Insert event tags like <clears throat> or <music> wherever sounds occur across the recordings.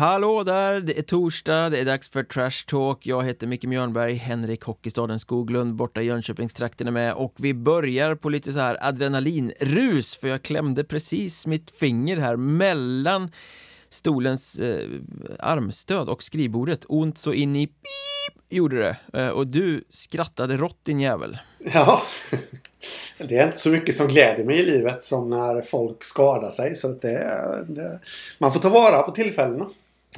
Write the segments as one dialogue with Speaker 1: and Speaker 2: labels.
Speaker 1: Hallå där, det är torsdag, det är dags för Trash Talk. Jag heter Micke Mjörnberg, Henrik Hockeystaden Skoglund borta i Jönköpingstrakten är med och vi börjar på lite så här adrenalinrus för jag klämde precis mitt finger här mellan stolens eh, armstöd och skrivbordet. Ont så in i pip gjorde det. Eh, och du skrattade rått din jävel.
Speaker 2: Ja, <laughs> det är inte så mycket som gläder mig i livet som när folk skadar sig. Så det, det man får ta vara på tillfällena.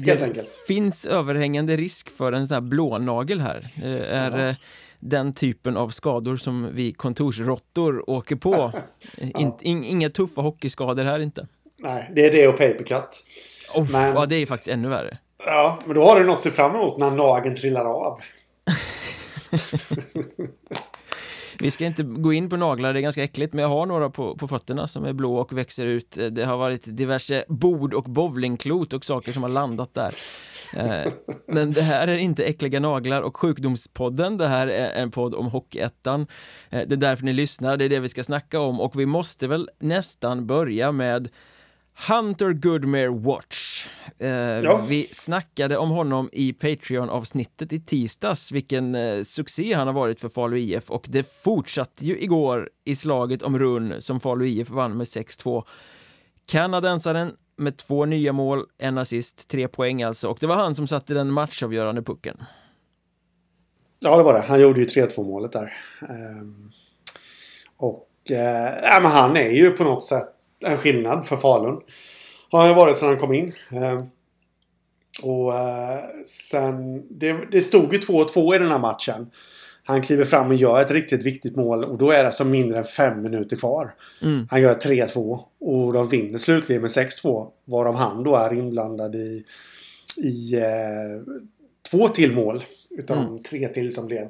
Speaker 2: Helt
Speaker 1: det
Speaker 2: enkelt.
Speaker 1: finns överhängande risk för en sån här blånagel här. Det är
Speaker 2: Ja.
Speaker 1: eh, den typen av skador som vi kontorsråttor åker på. <laughs> In, in, inga tuffa hockeyskador här inte.
Speaker 2: Nej, det är det och papercut.
Speaker 1: Oh,
Speaker 2: Men-
Speaker 1: Ja, det är faktiskt ännu värre.
Speaker 2: Ja, men då har du något att se fram emot när nageln trillar av. <laughs>
Speaker 1: Vi ska inte gå in på naglar, det är ganska äckligt, men jag har några på, på fötterna som är blå och växer ut. Eh, det har varit diverse bord och bowlingklot och saker som har landat där. Eh, men det här är inte äckliga naglar och sjukdomspodden, det här är en podd om Hockeyettan. Eh, det är därför ni lyssnar, det är det vi ska snacka om och vi måste väl nästan börja med Hunter Goodmere Watch. Eh,
Speaker 2: Ja.
Speaker 1: Vi snackade om honom i Patreon-avsnittet i tisdags, vilken eh, succé han har varit för Falu IF och det fortsatte ju igår i slaget om run som Falu IF vann med 6-2. Kanadensaren med två nya mål, en assist, tre poäng alltså och det var han som satte den matchavgörande pucken.
Speaker 2: Ja, det var det. Han gjorde ju 3-2 målet där. Ehm, och eh, ja, men han är ju på något sätt en skillnad för Falun. Har han ju varit sedan han kom in. Ehm, och eh, sen... Det, det stod ju 2-2 i den här matchen. Han kliver fram och gör ett riktigt viktigt mål och då är det som mindre än fem minuter kvar.
Speaker 1: Mm.
Speaker 2: Han gör 3-2 och de vinner slutligen med 6-2. Varav han då är inblandad i, i eh, två till mål. Utav
Speaker 1: Mm.
Speaker 2: de tre till som blev.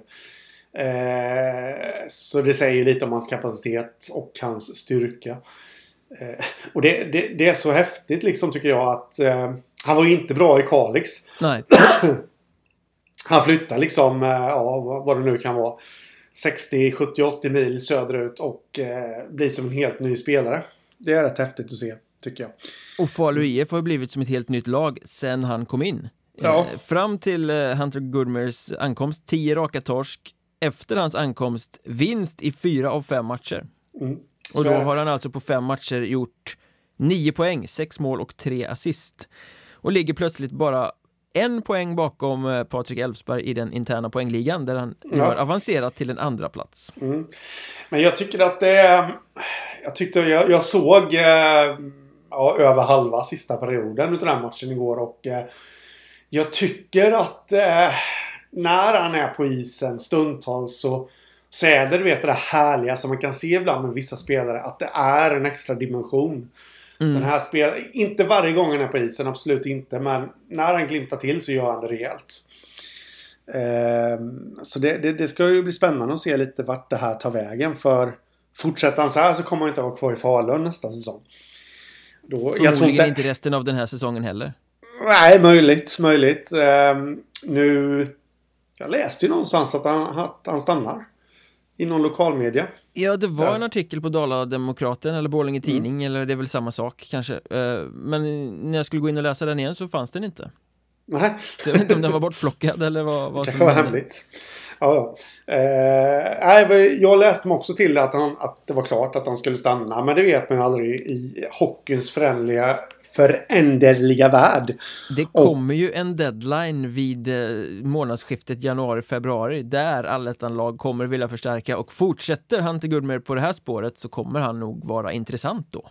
Speaker 2: Eh, så det säger ju lite om hans kapacitet och hans styrka. Eh, och det, det, det är så häftigt liksom tycker jag att eh, han var ju inte bra i Kalix.
Speaker 1: Nej, <clears throat>
Speaker 2: Han flyttar liksom, eh, ja vad- det nu kan vara. 60, 70, 80 mil söderut och eh, blir som en helt ny spelare. Det är rätt häftigt att se, tycker jag.
Speaker 1: och Falu IF har blivit som ett helt nytt lag sen han kom in.
Speaker 2: Ja.
Speaker 1: Eh, Fram till eh, Hunter Goodmers ankomst, 10 raka torsk. Efter hans ankomst, vinst i fyra av fem matcher.
Speaker 2: Mm.
Speaker 1: Och då har han alltså på fem matcher gjort nio poäng, sex mål och tre assist. Och ligger plötsligt bara en poäng bakom eh, Patrik Elfsberg i den interna poängligan där han
Speaker 2: Ja.
Speaker 1: har avancerat till en andra plats.
Speaker 2: Mm. Men jag tycker att det. Jag tyckte jag, jag såg eh, ja, över halva sista perioden utav den matchen igår och eh, jag tycker att när han är på isen stundtals så, du vet det härliga som man kan se ibland med vissa spelare att det är en extra dimension.
Speaker 1: Mm.
Speaker 2: Den här spel, inte varje gång han är på isen, absolut inte. Men när han glimtar till så gör han det rejält. Ehm, så det, det, det ska ju bli spännande att se lite vart det här tar vägen. För fortsätter han så här så kommer han inte vara kvar i Falun nästa säsong. Då, jag tror inte...
Speaker 1: inte resten av den här säsongen heller.
Speaker 2: Nej, möjligt, möjligt. Ehm, nu... Jag läste ju någonstans att han, att han stannar. I någon lokalmedia.
Speaker 1: Ja, det var
Speaker 2: Ja.
Speaker 1: en artikel på Dala-Demokraten eller Borlänge
Speaker 2: Mm.
Speaker 1: Tidning, eller det är väl samma sak kanske. Eh, Men när jag skulle gå in och läsa den igen så fanns den inte.
Speaker 2: Nej.
Speaker 1: Så jag vet inte om den var <laughs> bortplockad eller vad, vad
Speaker 2: Det
Speaker 1: som
Speaker 2: kanske var
Speaker 1: hände.
Speaker 2: hemligt. Ja, ja. Eh, jag läste mig också till att, han, att det var klart att han skulle stanna. Men det vet man ju aldrig i hockeyns föränderliga, föränderliga värld.
Speaker 1: Det kommer ju en deadline vid eh, månadsskiftet januari-februari där allettan-lag kommer vilja förstärka och fortsätter Hunter Goodmer på det här spåret så kommer han nog vara intressant då.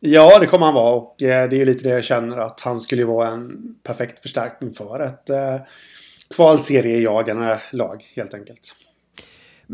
Speaker 2: Ja, det kommer han vara. Och eh, det är lite det jag känner att han skulle vara en perfekt förstärkning för ett eh, kvalseriejagande lag helt enkelt.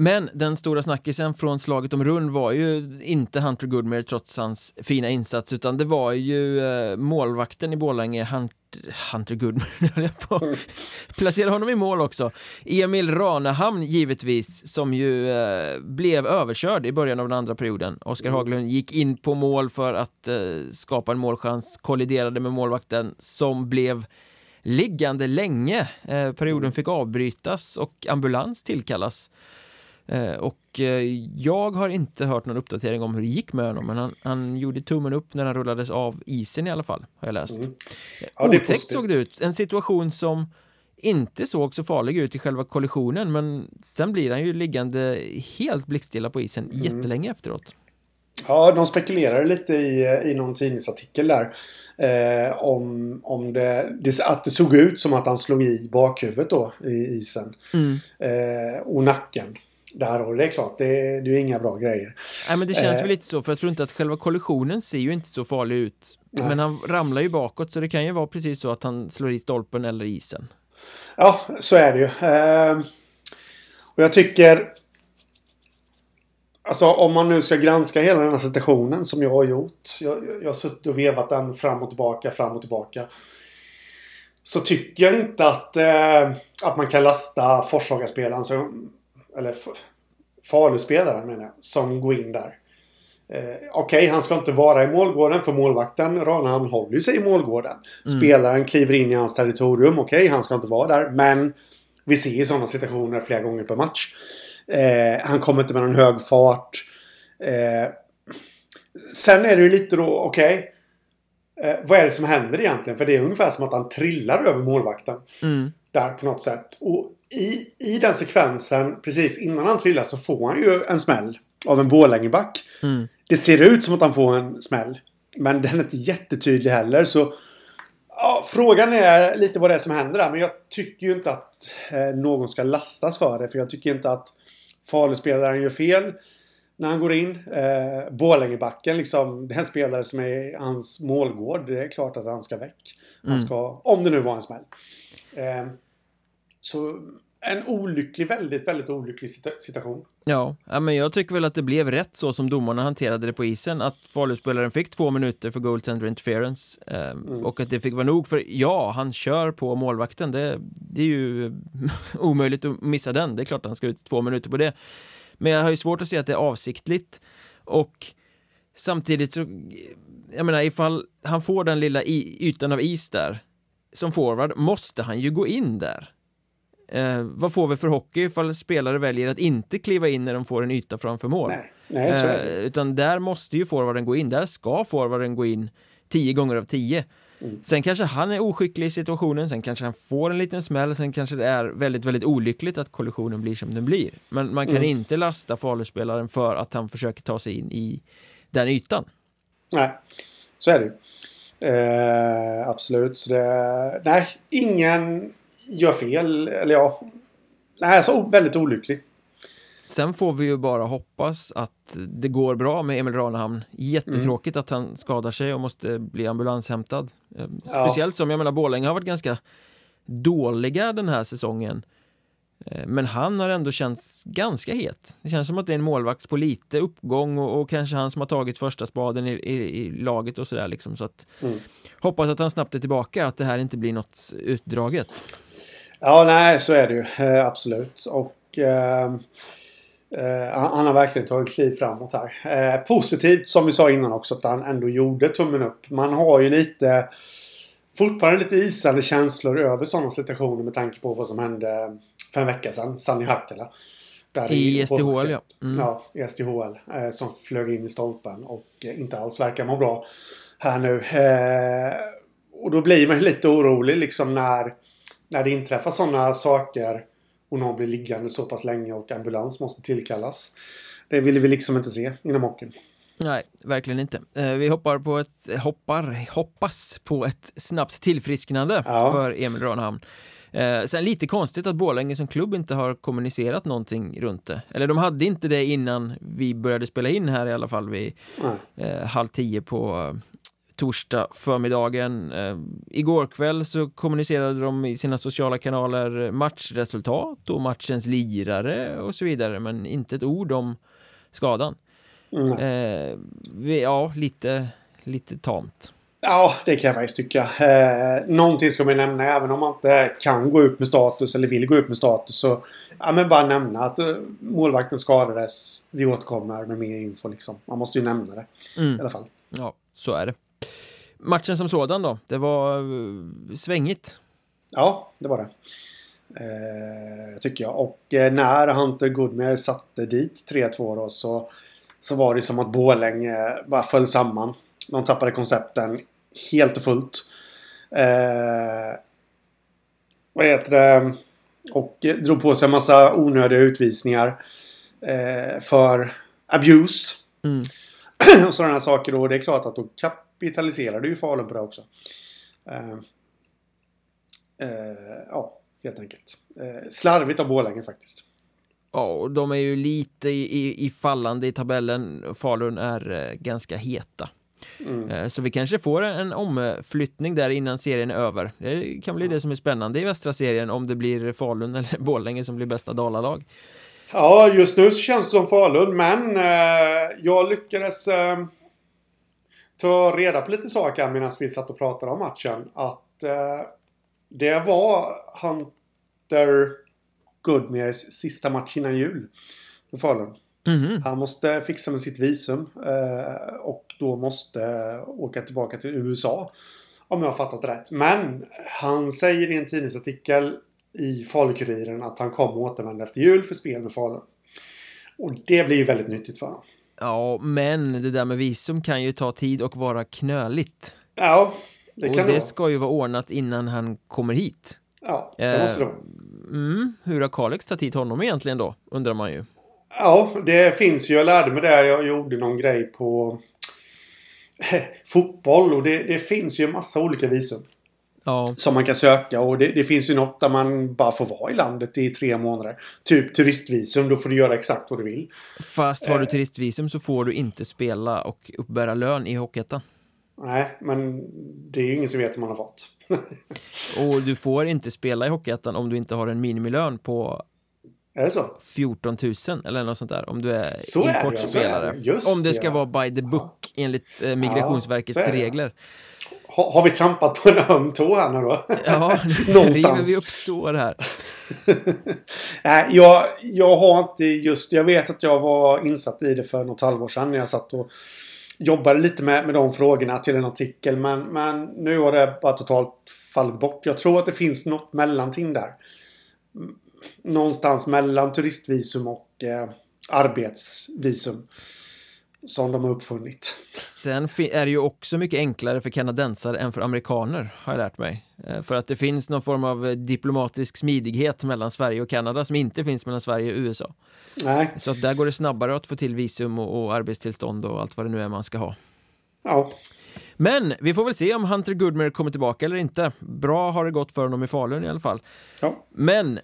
Speaker 1: Men den stora snackisen från slaget om rund var ju inte Hunter Goodmer trots hans fina insats utan det var ju eh, målvakten i Borlänge Hunter, Hunter <laughs> jag på <laughs> Placera honom i mål också. Emil Ranehamn givetvis som ju eh, blev överkörd i början av den andra perioden. Oskar Haglund gick in på mål för att eh, skapa en målchans kolliderade med målvakten som blev liggande länge. Eh, perioden fick avbrytas och ambulans tillkallas och eh, jag har inte hört någon uppdatering om hur det gick med honom men han, han gjorde tummen upp när han rullades av isen i alla fall, har jag läst. Mm. Ja, Otäckt såg det ut, en situation som inte såg så farlig ut i själva kollisionen men sen blir han ju liggande helt blickstilla på isen mm. jättelänge efteråt.
Speaker 2: Ja, de spekulerar lite i, i någon tidningsartikel där. Eh, om om det, det, att det såg ut som att han slog i bakhuvudet då i isen. Mm. Eh, och nacken. Där och det är klart, det, det är inga bra grejer.
Speaker 1: Nej men det känns eh, väl lite så för jag tror inte att själva kollisionen ser ju inte så farlig ut. Nej. Men han ramlar ju bakåt så det kan ju vara precis så att han slår i stolpen eller isen.
Speaker 2: Ja, så är det ju. Eh, och jag tycker Alltså om man nu ska granska hela den här situationen som jag har gjort. Jag, jag har suttit och vevat den fram och tillbaka, fram och tillbaka. Så tycker jag inte att, eh, att man kan lasta Forshaga-spelaren. Eller Faluspelaren menar jag. Som går in där. Eh, Okej, okay, han ska inte vara i målgården för målvakten Ranhamn håller ju sig i målgården. Mm. Spelaren kliver in i hans territorium. Okej, okay, han ska inte vara där. Men vi ser ju sådana situationer flera gånger per match. Eh, han kommer inte med någon hög fart. Eh, sen är det ju lite då, okej. Okay, eh, vad är det som händer egentligen? För det är ungefär som att han trillar över målvakten. Mm. Där på något sätt. Och i, i den sekvensen, precis innan han trillar, så får han ju en smäll. Av en Borlängeback. Mm. Det ser ut som att han får en smäll. Men den är inte jättetydlig heller. Så ja, Frågan är lite vad det är som händer där. Men jag tycker ju inte att eh, någon ska lastas för det. För jag tycker inte att Faluspelaren gör fel när han går in. Eh, Borlängebacken, liksom, det är en spelare som är hans målgård. Det är klart att han ska väck. Han mm. ska, om det nu var en smäll. Eh, så en olycklig, väldigt, väldigt olycklig situation.
Speaker 1: Ja, men jag tycker väl att det blev rätt så som domarna hanterade det på isen Att Faluspelaren fick två minuter för goaltender interference eh, mm. Och att det fick vara nog för, ja, han kör på målvakten. Det, det är ju <laughs> omöjligt att missa den. Det är klart att han ska ut två minuter på det. Men jag har ju svårt att se att det är avsiktligt. Och samtidigt så Jag menar ifall han får den lilla ytan av is där Som forward måste han ju gå in där Eh, vad får vi för hockey ifall spelare väljer att inte kliva in när de får en yta framför mål? Nej, nej så är det. Eh, utan där måste ju forwarden gå in, där ska forwarden gå in tio gånger av tio. Mm. Sen kanske han är oskicklig i situationen, sen kanske han får en liten smäll, sen kanske det är väldigt, väldigt olyckligt att kollisionen blir som den blir. Men man kan mm. inte lasta Faluspelaren för att han försöker ta sig in i den ytan.
Speaker 2: Nej, så är det eh, Absolut, det, nej, ingen gör fel. Eller ja, nej, alltså väldigt olycklig.
Speaker 1: Sen får vi ju bara hoppas att det går bra med Emil Ranehamn. Jättetråkigt mm. att han skadar sig och måste bli ambulanshämtad. Eh, speciellt ja. som, jag menar, Borlänge har varit ganska dåliga den här säsongen. Eh, men han har ändå känts ganska het. Det känns som att det är en målvakt på lite uppgång och, och kanske han som har tagit första spaden i, i, i laget och sådär liksom. Så att mm. hoppas att han snabbt är tillbaka, att det här inte blir något utdraget.
Speaker 2: Ja, nej, så är det ju. Eh, absolut. Och eh, eh, han har verkligen tagit kliv framåt här. Eh, positivt, som vi sa innan också, att han ändå gjorde tummen upp. Man har ju lite... Fortfarande lite isande känslor över sådana situationer med tanke på vad som hände för en vecka sedan. Sani Hakala.
Speaker 1: I SDHL ja.
Speaker 2: Mm. Ja, i SDHL. Eh, som flög in i stolpen och inte alls verkar må bra här nu. Eh, och då blir man lite orolig liksom när när det inträffar sådana saker och någon blir liggande så pass länge och ambulans måste tillkallas. Det vill vi liksom inte se inom hockeyn.
Speaker 1: Nej, verkligen inte. Eh, vi hoppar på ett, hoppar, hoppas på ett snabbt tillfrisknande ja. för Emil Ranhamn. Eh, sen lite konstigt att Borlänge som klubb inte har kommunicerat någonting runt det. Eller de hade inte det innan vi började spela in här i alla fall vid eh, halv tio på torsdag förmiddagen. Eh, igår kväll så kommunicerade de i sina sociala kanaler matchresultat och matchens lirare och så vidare men inte ett ord om skadan. Mm. Eh, ja, lite, lite tamt.
Speaker 2: Ja, det kan jag faktiskt tycka. Eh, någonting ska man nämna även om man inte kan gå ut med status eller vill gå ut med status. Så ja, men bara nämna att uh, målvakten skadades. Vi återkommer med mer info liksom. Man måste ju nämna det. Mm. I alla fall.
Speaker 1: Ja, så är det. Matchen som sådan då? Det var uh, svängigt.
Speaker 2: Ja, det var det. Eh, tycker jag. Och eh, när Hunter Goodmer satte dit 3-2 då så, så var det som att Borlänge bara föll samman. De tappade koncepten helt och fullt. Eh, vad heter det? Och eh, drog på sig en massa onödiga utvisningar. Eh, för abuse.
Speaker 1: Mm. <clears throat>
Speaker 2: och sådana saker. Och det är klart att då kapitaliserade ju Falun på det också. Eh, eh, ja, helt enkelt. Eh, slarvigt av Borlänge faktiskt.
Speaker 1: Ja, och de är ju lite i, i, i fallande i tabellen. Falun är ganska heta.
Speaker 2: Mm.
Speaker 1: Så vi kanske får en, omflyttning där innan serien är över. Det kan bli det som är spännande i västra serien om det blir Falun eller <laughs> Borlänge som blir bästa dalalag.
Speaker 2: Ja, just nu känns det som Falun, men jag lyckades ta reda på lite saker här medan vi satt och pratade om matchen. Att eh, det var Hunter Goodmers sista match innan jul för Falun.
Speaker 1: Mhm.
Speaker 2: Han måste fixa med sitt visum eh, och då måste åka tillbaka till USA. Om jag har fattat rätt. Men han säger i en tidningsartikel i Falukuriren att han kommer återvända efter jul för spel med Falun. Och det blir ju väldigt nyttigt för honom.
Speaker 1: Ja, men det där med visum kan ju ta tid och vara knöligt.
Speaker 2: Ja, det
Speaker 1: och
Speaker 2: kan
Speaker 1: det
Speaker 2: det vara.
Speaker 1: ska ju vara ordnat innan han kommer hit.
Speaker 2: Ja, det
Speaker 1: Eh,
Speaker 2: måste det vara.
Speaker 1: Mm, hur har Kalix tagit hit honom egentligen då? Undrar man ju.
Speaker 2: Ja, det finns ju. Jag lärde mig det. Jag gjorde någon grej på <laughs> fotboll och det, det finns ju en massa olika visum.
Speaker 1: Ja,
Speaker 2: som man kan söka och det, det finns ju något där man bara får vara i landet i tre månader. Typ turistvisum, då får du göra exakt vad du vill.
Speaker 1: fast har du
Speaker 2: Eh.
Speaker 1: turistvisum så får du inte spela och uppbära lön i Hockeyettan.
Speaker 2: Nej, men det är ju ingen som vet hur man har fått. <laughs>
Speaker 1: Och du får inte spela i Hockeyettan om du inte har en minimilön på
Speaker 2: är det så?
Speaker 1: 14 000 eller något sånt där om du är
Speaker 2: Så är det, ja, så är
Speaker 1: importspelare.
Speaker 2: det. Just
Speaker 1: om det ska
Speaker 2: det,
Speaker 1: vara by the book enligt eh, Migrationsverkets
Speaker 2: det.
Speaker 1: regler.
Speaker 2: Ha, har vi trampat på en öm tå här nu då?
Speaker 1: Ja, <laughs>
Speaker 2: Någonstans.
Speaker 1: river vi upp sår här. <laughs>
Speaker 2: Nej, jag, jag har inte just... Jag vet att jag var insatt i det för något halvår sedan när jag satt och jobbade lite med, med de frågorna till en artikel. Men, men nu har det bara totalt fallit bort. Jag tror att det finns något mellanting där. Någonstans mellan turistvisum och eh, arbetsvisum. Som de har uppfunnit.
Speaker 1: Sen är det ju också mycket enklare för kanadensare än för amerikaner, har jag lärt mig. Eh, För att det finns någon form av eh, diplomatisk smidighet mellan Sverige och Kanada som inte finns mellan Sverige och USA.
Speaker 2: Nej,
Speaker 1: Så att där går det snabbare att få till visum och, och arbetstillstånd och allt vad det nu är man ska ha.
Speaker 2: ja.
Speaker 1: Men vi får väl se om Hunter Goodmer kommer tillbaka eller inte. Bra har det gått för honom i Falun i alla fall.
Speaker 2: ja.
Speaker 1: Men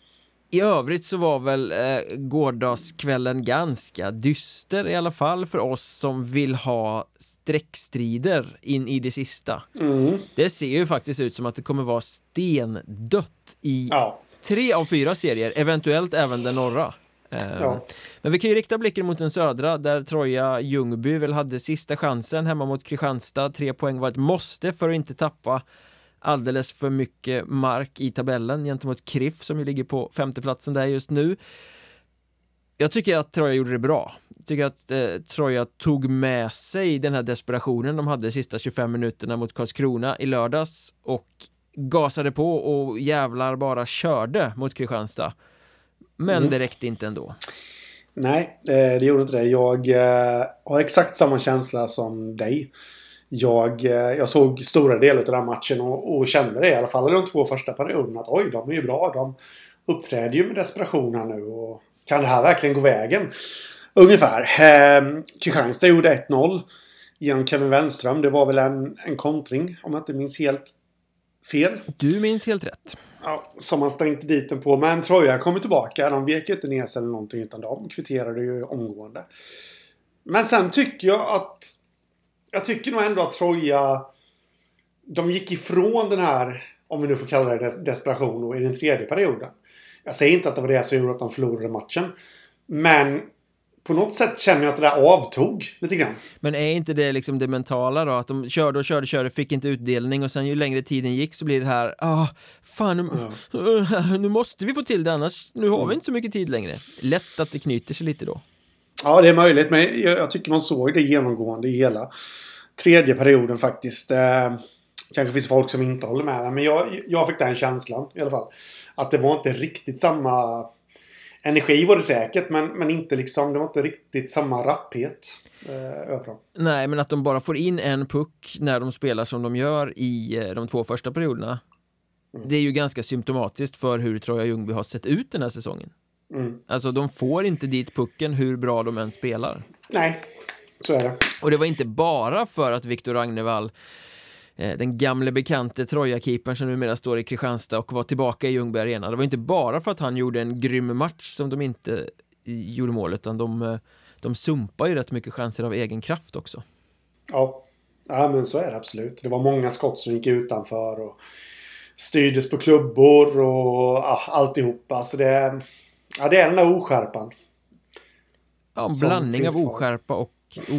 Speaker 1: i övrigt så var väl eh, gårdagskvällen ganska dyster i alla fall för oss som vill ha streckstrider in i det sista.
Speaker 2: Mm.
Speaker 1: Det ser ju faktiskt ut som att det kommer vara stendött i
Speaker 2: ja.
Speaker 1: tre av fyra serier, eventuellt även den norra. Eh,
Speaker 2: Ja.
Speaker 1: Men vi kan ju rikta blicken mot den södra där Troja Ljungby väl hade sista chansen hemma mot Kristianstad. Tre poäng var ett måste för att inte tappa alldeles för mycket mark i tabellen gentemot KRIF som ju ligger på femteplatsen där just nu. Jag tycker att Troja gjorde det bra. Jag tycker att eh, Troja tog med sig den här desperationen de hade de sista 25 minuterna mot Karlskrona i lördags och gasade på och jävlar bara körde mot Kristianstad. Men
Speaker 2: Mm.
Speaker 1: det räckte inte ändå.
Speaker 2: Nej, eh, det gjorde inte det. Jag eh, har exakt samma känsla som dig. Jag, eh, jag såg stora delar av den här matchen och, och kände det i alla fall i de två första perioderna att oj, de är ju bra. De uppträder ju med desperation här nu och kan det här verkligen gå vägen? Ungefär. Eh, Kristianstad gjorde 1-0 genom Kevin Wenström. Det var väl en, en kontring om jag inte minns helt fel.
Speaker 1: Du minns helt rätt.
Speaker 2: Ja, som man stängde dit den på. Men Troja kommer tillbaka. De vek ju inte ner sig eller någonting utan de kvitterade ju omgående. Men sen tycker jag att... Jag tycker nog ändå att Troja... De gick ifrån den här, om vi nu får kalla det des desperation, i den tredje perioden. Jag säger inte att det var det som gjorde att de förlorade matchen. Men på något sätt känner jag att det där avtog lite grann.
Speaker 1: Men är inte det liksom det mentala då? Att de körde och körde, körde, fick inte utdelning och sen ju längre tiden gick så blir det här, ah, fan, nu, <laughs> nu måste vi få till det annars, nu har vi inte så mycket tid längre. Lätt att det knyter sig lite då.
Speaker 2: Ja, det är möjligt. Men jag, tycker man såg det genomgående i hela tredje perioden faktiskt. Eh, kanske finns folk som inte håller med. Men jag, jag fick den känslan i alla fall. Att det var inte riktigt samma... Energi var det säkert, men, men inte liksom, det var inte riktigt samma rapphet eh.
Speaker 1: Nej, men att de bara får in en puck när de spelar som de gör i eh, de två första perioderna. Mm. Det är ju ganska symptomatiskt för hur Troja Ljungby har sett ut den här säsongen. Mm. Alltså, de får inte dit pucken hur bra de än spelar.
Speaker 2: Nej, så är det.
Speaker 1: Och det var inte bara för att Viktor Ragnevall Eh, den gamle bekante Troja-keepern som numera står i Kristianstad och var tillbaka i Ljungby Arena. Det var inte bara för att han gjorde en grym match som de inte gjorde mål, utan de, eh, de sumpar ju rätt mycket chanser av egen kraft också.
Speaker 2: Ja. ja, men så är det absolut. Det var många skott som gick utanför och styrdes på klubbor och ja, alltihopa. Så det, ja, det är den där oskärpan.
Speaker 1: Ja, en blandning av oskärpa och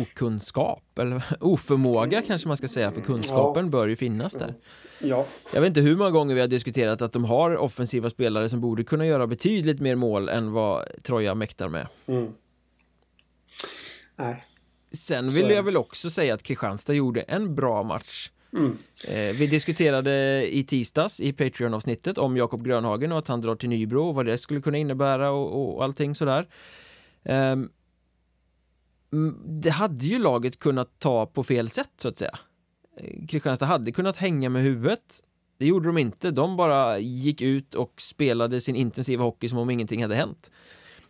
Speaker 1: okunskap eller <laughs> oförmåga kanske man ska säga för kunskapen ja. bör ju finnas där.
Speaker 2: Ja.
Speaker 1: Jag vet inte hur många gånger vi har diskuterat att de har offensiva spelare som borde kunna göra betydligt mer mål än vad Troja mäktar med.
Speaker 2: Mm. Nej.
Speaker 1: Sen vill jag väl också säga att Kristianstad gjorde en bra match.
Speaker 2: Mm.
Speaker 1: Eh, vi diskuterade i tisdags i Patreon-avsnittet om Jakob Grönhagen och att han drar till Nybro och vad det skulle kunna innebära och, och allting sådär. Ehm, det hade ju laget kunnat ta på fel sätt så att säga. Eh, Kristianstad hade kunnat hänga med huvudet. Det gjorde de inte. De bara gick ut och spelade sin intensiva hockey som om ingenting hade hänt.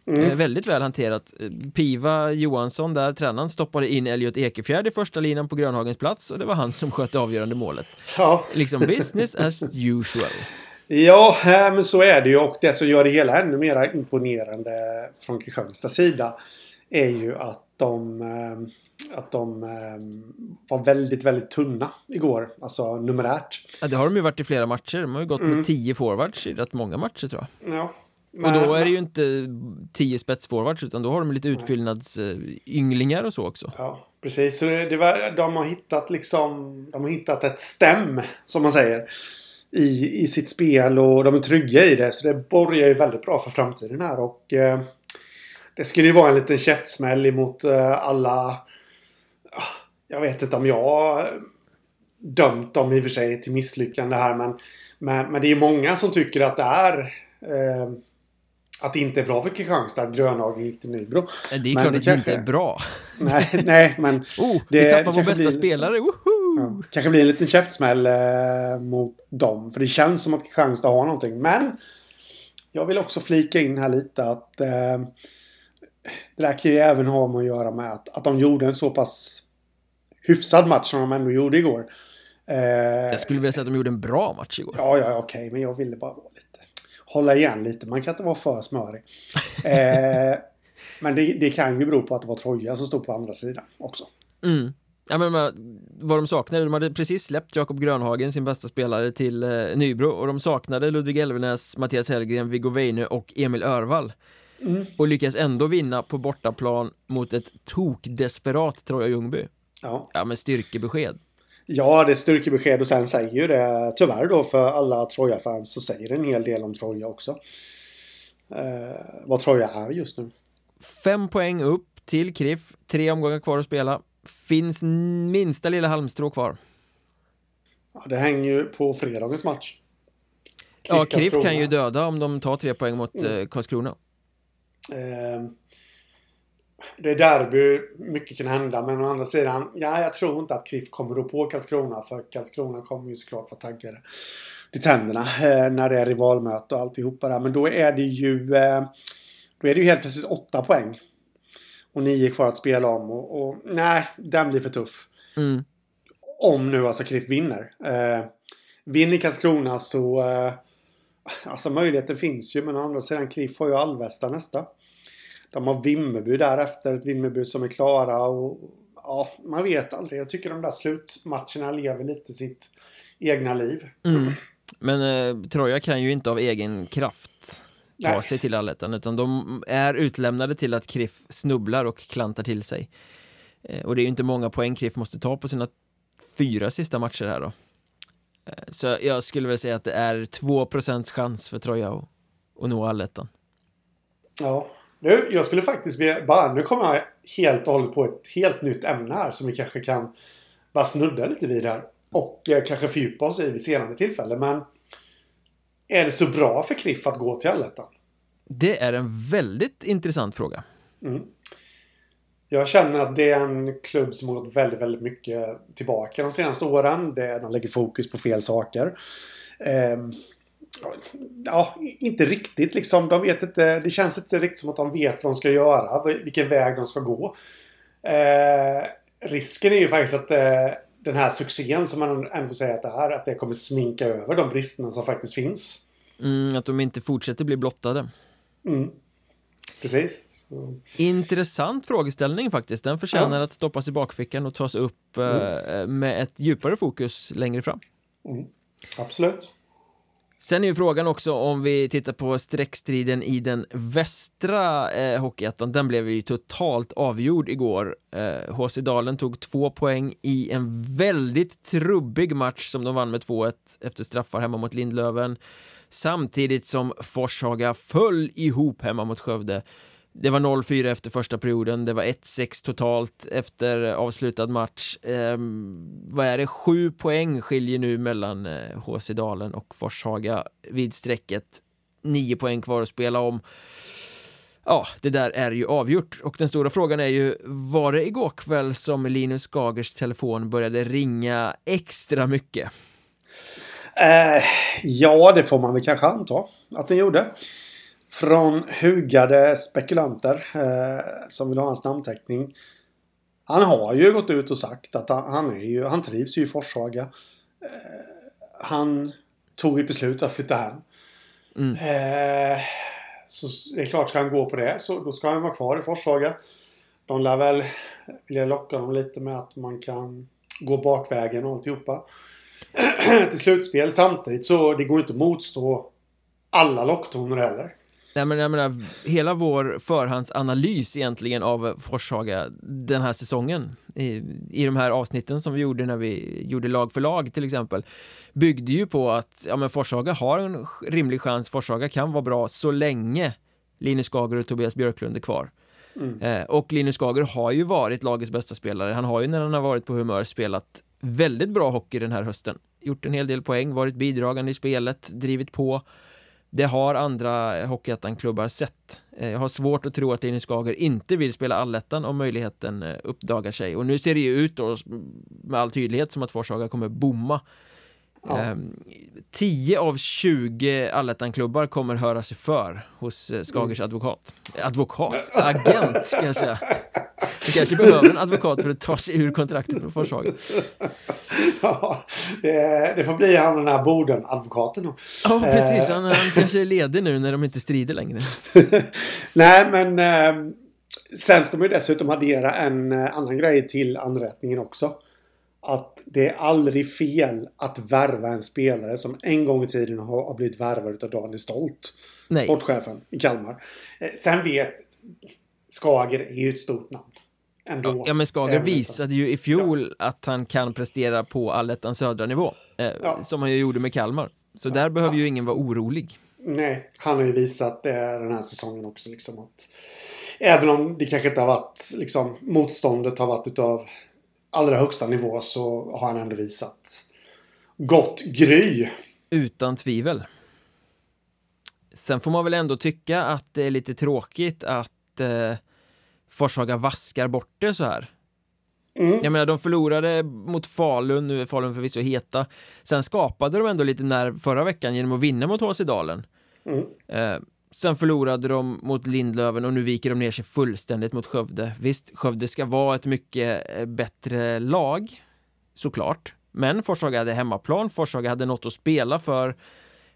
Speaker 1: Mm. Eh, väldigt väl hanterat. Eh, Piva Johansson där, tränaren, stoppade in Elliot Ekefjärd i första linan på Grönhagens plats och det var han som sköt avgörande målet.
Speaker 2: Ja.
Speaker 1: Liksom business as usual.
Speaker 2: Ja, men så är det ju och det som gör det hela ännu mer imponerande från Kristianstads sida är ju att de, eh, att de eh, var väldigt, väldigt tunna igår. Alltså numerärt.
Speaker 1: Ja, det har de ju varit i flera matcher. De har ju gått mm. med tio forwards i rätt många matcher tror jag.
Speaker 2: Ja.
Speaker 1: Men, och då är det ju inte tio spetsforwards utan då har de lite utfyllnadsynglingar och så också.
Speaker 2: Ja, precis. Så det var, de har hittat liksom, de har hittat ett stäm som man säger. I, i sitt spel och de är trygga i det. Så det borgar ju väldigt bra för framtiden här och eh, det skulle ju vara en liten käftsmäll emot eh, alla... Ah, jag vet inte om jag dömt dem i och för sig till misslyckande här men, men, men det är många som tycker att det är eh, att det inte är bra för Kristianstad att Grönhagen gick till Nybro.
Speaker 1: Det är men klart det att det inte är bra. <laughs>
Speaker 2: Nej, nej men... <laughs>
Speaker 1: oh, det, vi tappar vår bästa blir, spelare, woho!
Speaker 2: Ja, kanske blir en liten käftsmäll eh, mot dem. För det känns som att Kristianstad har någonting. Men jag vill också flika in här lite att eh, det där kan ju även ha med att göra med att, att de gjorde en så pass hyfsad match som de ändå gjorde igår.
Speaker 1: Eh, jag skulle vilja säga att de gjorde en bra match igår.
Speaker 2: Ja, ja, okej, okay, men jag ville bara vara lite... Hålla igen lite, man kan inte vara för smörig. <laughs> eh, men det, det, kan ju bero på att det var Troja som stod på andra sidan också.
Speaker 1: Mm. Ja, men, vad de saknade, de hade precis släppt Jakob Grönhagen, sin bästa spelare, till eh, Nybro och de saknade Ludvig Elvenäs, Mattias Hellgren, Viggo Weine och Emil Örvall. Mm. Och lyckas ändå vinna på bortaplan mot ett tokdesperat Troja Ljungby.
Speaker 2: Ja.
Speaker 1: ja, med styrkebesked.
Speaker 2: Ja, det är styrkebesked och sen säger ju det tyvärr då för alla Troja-fans så säger det en hel del om Troja också. Eh, vad Troja är just nu.
Speaker 1: Fem poäng upp till KRIF, tre omgångar kvar att spela. Finns minsta lilla halmstrå kvar.
Speaker 2: Ja, det hänger ju på fredagens match.
Speaker 1: KRIF ja, KRIF kan ju döda om de tar tre poäng mot mm. Eh, Karlskrona.
Speaker 2: Eh, det är derby, mycket kan hända. Men å andra sidan, ja, jag tror inte att KRIF kommer att på Karlskrona. För Karlskrona kommer ju såklart vara taggade till tänderna eh, när det är rivalmöte och alltihopa där. Men då är det ju, eh, då är det ju helt plötsligt åtta poäng. Och nio kvar att spela om. Och, och nej, den blir för tuff.
Speaker 1: Mm.
Speaker 2: Om nu alltså KRIF vinner. Eh, vinner Karlskrona så eh, Alltså möjligheten finns ju men å andra sidan KRIF har ju Alvesta nästa. De har Vimmerby därefter. Ett Vimmerby som är klara och ja, man vet aldrig. Jag tycker de där slutmatcherna lever lite sitt egna liv.
Speaker 1: Mm. Men eh, Troja kan ju inte av egen kraft ta Nej. sig till allettan utan de är utlämnade till att KRIF snubblar och klantar till sig. Eh, och det är ju inte många poäng KRIF måste ta på sina fyra sista matcher här då. Eh, så jag skulle väl säga att det är 2% chans för Troja att, att nå allettan.
Speaker 2: Ja, nu, jag skulle faktiskt vilja, bara, nu kommer jag helt och hållet på ett helt nytt ämne här som vi kanske kan bara snudda lite vid här. och eh, kanske fördjupa oss i vid senare tillfälle. Men är det så bra för Cliff att gå till allettan?
Speaker 1: Det är en väldigt intressant fråga.
Speaker 2: Mm. Jag känner att det är en klubb som har gått väldigt, väldigt mycket tillbaka de senaste åren. Det de lägger fokus på fel saker. Eh, ja, inte riktigt liksom. De vet inte, det känns inte riktigt som att de vet vad de ska göra. Vilken väg de ska gå. Eh, risken är ju faktiskt att eh, den här succén som man ändå får säga att det är, att det kommer sminka över de bristerna som faktiskt finns.
Speaker 1: Mm, att de inte fortsätter bli blottade.
Speaker 2: Mm. Precis. Så.
Speaker 1: Intressant frågeställning faktiskt. Den förtjänar ja. att stoppas i bakfickan och tas upp mm. eh, med ett djupare fokus längre fram.
Speaker 2: Mm. Absolut.
Speaker 1: Sen är ju frågan också om vi tittar på streckstriden i den västra eh, Hockeyettan, den blev ju totalt avgjord igår. Eh, HC Dalen tog två poäng i en väldigt trubbig match som de vann med 2-1 efter straffar hemma mot Lindlöven. Samtidigt som Forshaga föll ihop hemma mot Skövde. Det var 0-4 efter första perioden, det var 1-6 totalt efter avslutad match. Eh, vad är det, sju poäng skiljer nu mellan eh, HC Dalen och Forshaga vid strecket. Nio poäng kvar att spela om. Ja, det där är ju avgjort och den stora frågan är ju var det igår kväll som Linus Skagers telefon började ringa extra mycket?
Speaker 2: Eh, ja, det får man väl kanske anta att den gjorde från hugade spekulanter eh, som vill ha hans namnteckning. Han har ju gått ut och sagt att han, han är ju, han trivs ju i Forshaga. Eh, han tog ett beslut att flytta hem. Mm. Eh, så det är klart, ska han gå på det så då ska han vara kvar i Forshaga. De lär väl vilja locka dem lite med att man kan gå bakvägen och alltihopa. <clears throat> till slutspel. Samtidigt så det går inte att motstå alla locktoner heller.
Speaker 1: Nej men jag menar, hela vår förhandsanalys egentligen av Forshaga den här säsongen i, i de här avsnitten som vi gjorde när vi gjorde lag för lag till exempel byggde ju på att ja men Forshaga har en rimlig chans, Forshaga kan vara bra så länge Linus Skager och Tobias Björklund är kvar. Mm. Eh, och Linus Skager har ju varit lagets bästa spelare, han har ju när han har varit på humör spelat väldigt bra hockey den här hösten. Gjort en hel del poäng, varit bidragande i spelet, drivit på det har andra Hockeyettan-klubbar sett. Eh, jag har svårt att tro att Linus Skager inte vill spela allettan om möjligheten eh, uppdagar sig. Och nu ser det ju ut då med all tydlighet som att Forshaga kommer bomma. Ja. 10 ehm, av 20 allettan-klubbar kommer höra sig för hos eh, Skagers mm. advokat. Advokat? <laughs> Agent ska jag säga. Du kanske behöver en advokat för att ta sig ur kontraktet med Forshaga. <laughs>
Speaker 2: Ja, det, det, får bli han den här Boden-advokaten då.
Speaker 1: Ja, precis. Han, han kanske är ledig nu när de inte strider längre. <laughs>
Speaker 2: Nej, men eh, sen ska man ju dessutom addera en eh, annan grej till anrättningen också. Att det är aldrig fel att värva en spelare som en gång i tiden har, blivit värvad av Daniel Stolt. Nej. Sportchefen i Kalmar. Eh, sen vet Skager är ju ett stort namn.
Speaker 1: Ändå. Ja men Skager visade ju i fjol ja. att han kan prestera på allettans södra nivå eh, ja. Som han ju gjorde med Kalmar Så ja. där behöver ju ingen vara orolig
Speaker 2: Nej, han har ju visat det den här säsongen också liksom att Även om det kanske inte har varit liksom motståndet har varit utav allra högsta nivå så har han ändå visat gott gry.
Speaker 1: Utan tvivel. Sen får man väl ändå tycka att det är lite tråkigt att eh, Forshaga vaskar bort det så här. Mm. Jag menar, de förlorade mot Falun, nu är Falun förvisso heta. Sen skapade de ändå lite nerv förra veckan genom att vinna mot HC Dalen. Mm. Eh, sen förlorade de mot Lindlöven och nu viker de ner sig fullständigt mot Skövde. Visst, Skövde ska vara ett mycket eh, bättre lag, såklart. Men Forshaga hade hemmaplan, Forshaga hade något att spela för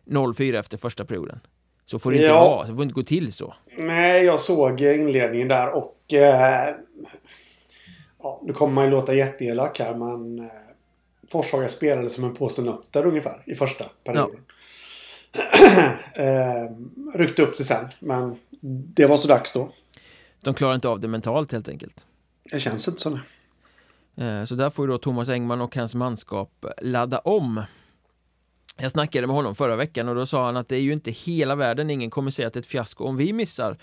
Speaker 1: 0-4 efter första perioden. Så får det inte ja. vara, det får inte gå till så.
Speaker 2: Nej, jag såg inledningen där och... Eh, ja, nu kommer man ju låta jätteelak här men... Eh, Forshaga spelade som en påse nötter ungefär i första perioden. Ja. <clears throat> eh, ryckte upp det sen, men det var så dags då.
Speaker 1: De klarar inte av det mentalt helt enkelt.
Speaker 2: Det känns inte så.
Speaker 1: Eh, så där får ju då Thomas Engman och hans manskap ladda om. Jag snackade med honom förra veckan och då sa han att det är ju inte hela världen, ingen kommer säga att det är ett fiasko om vi missar.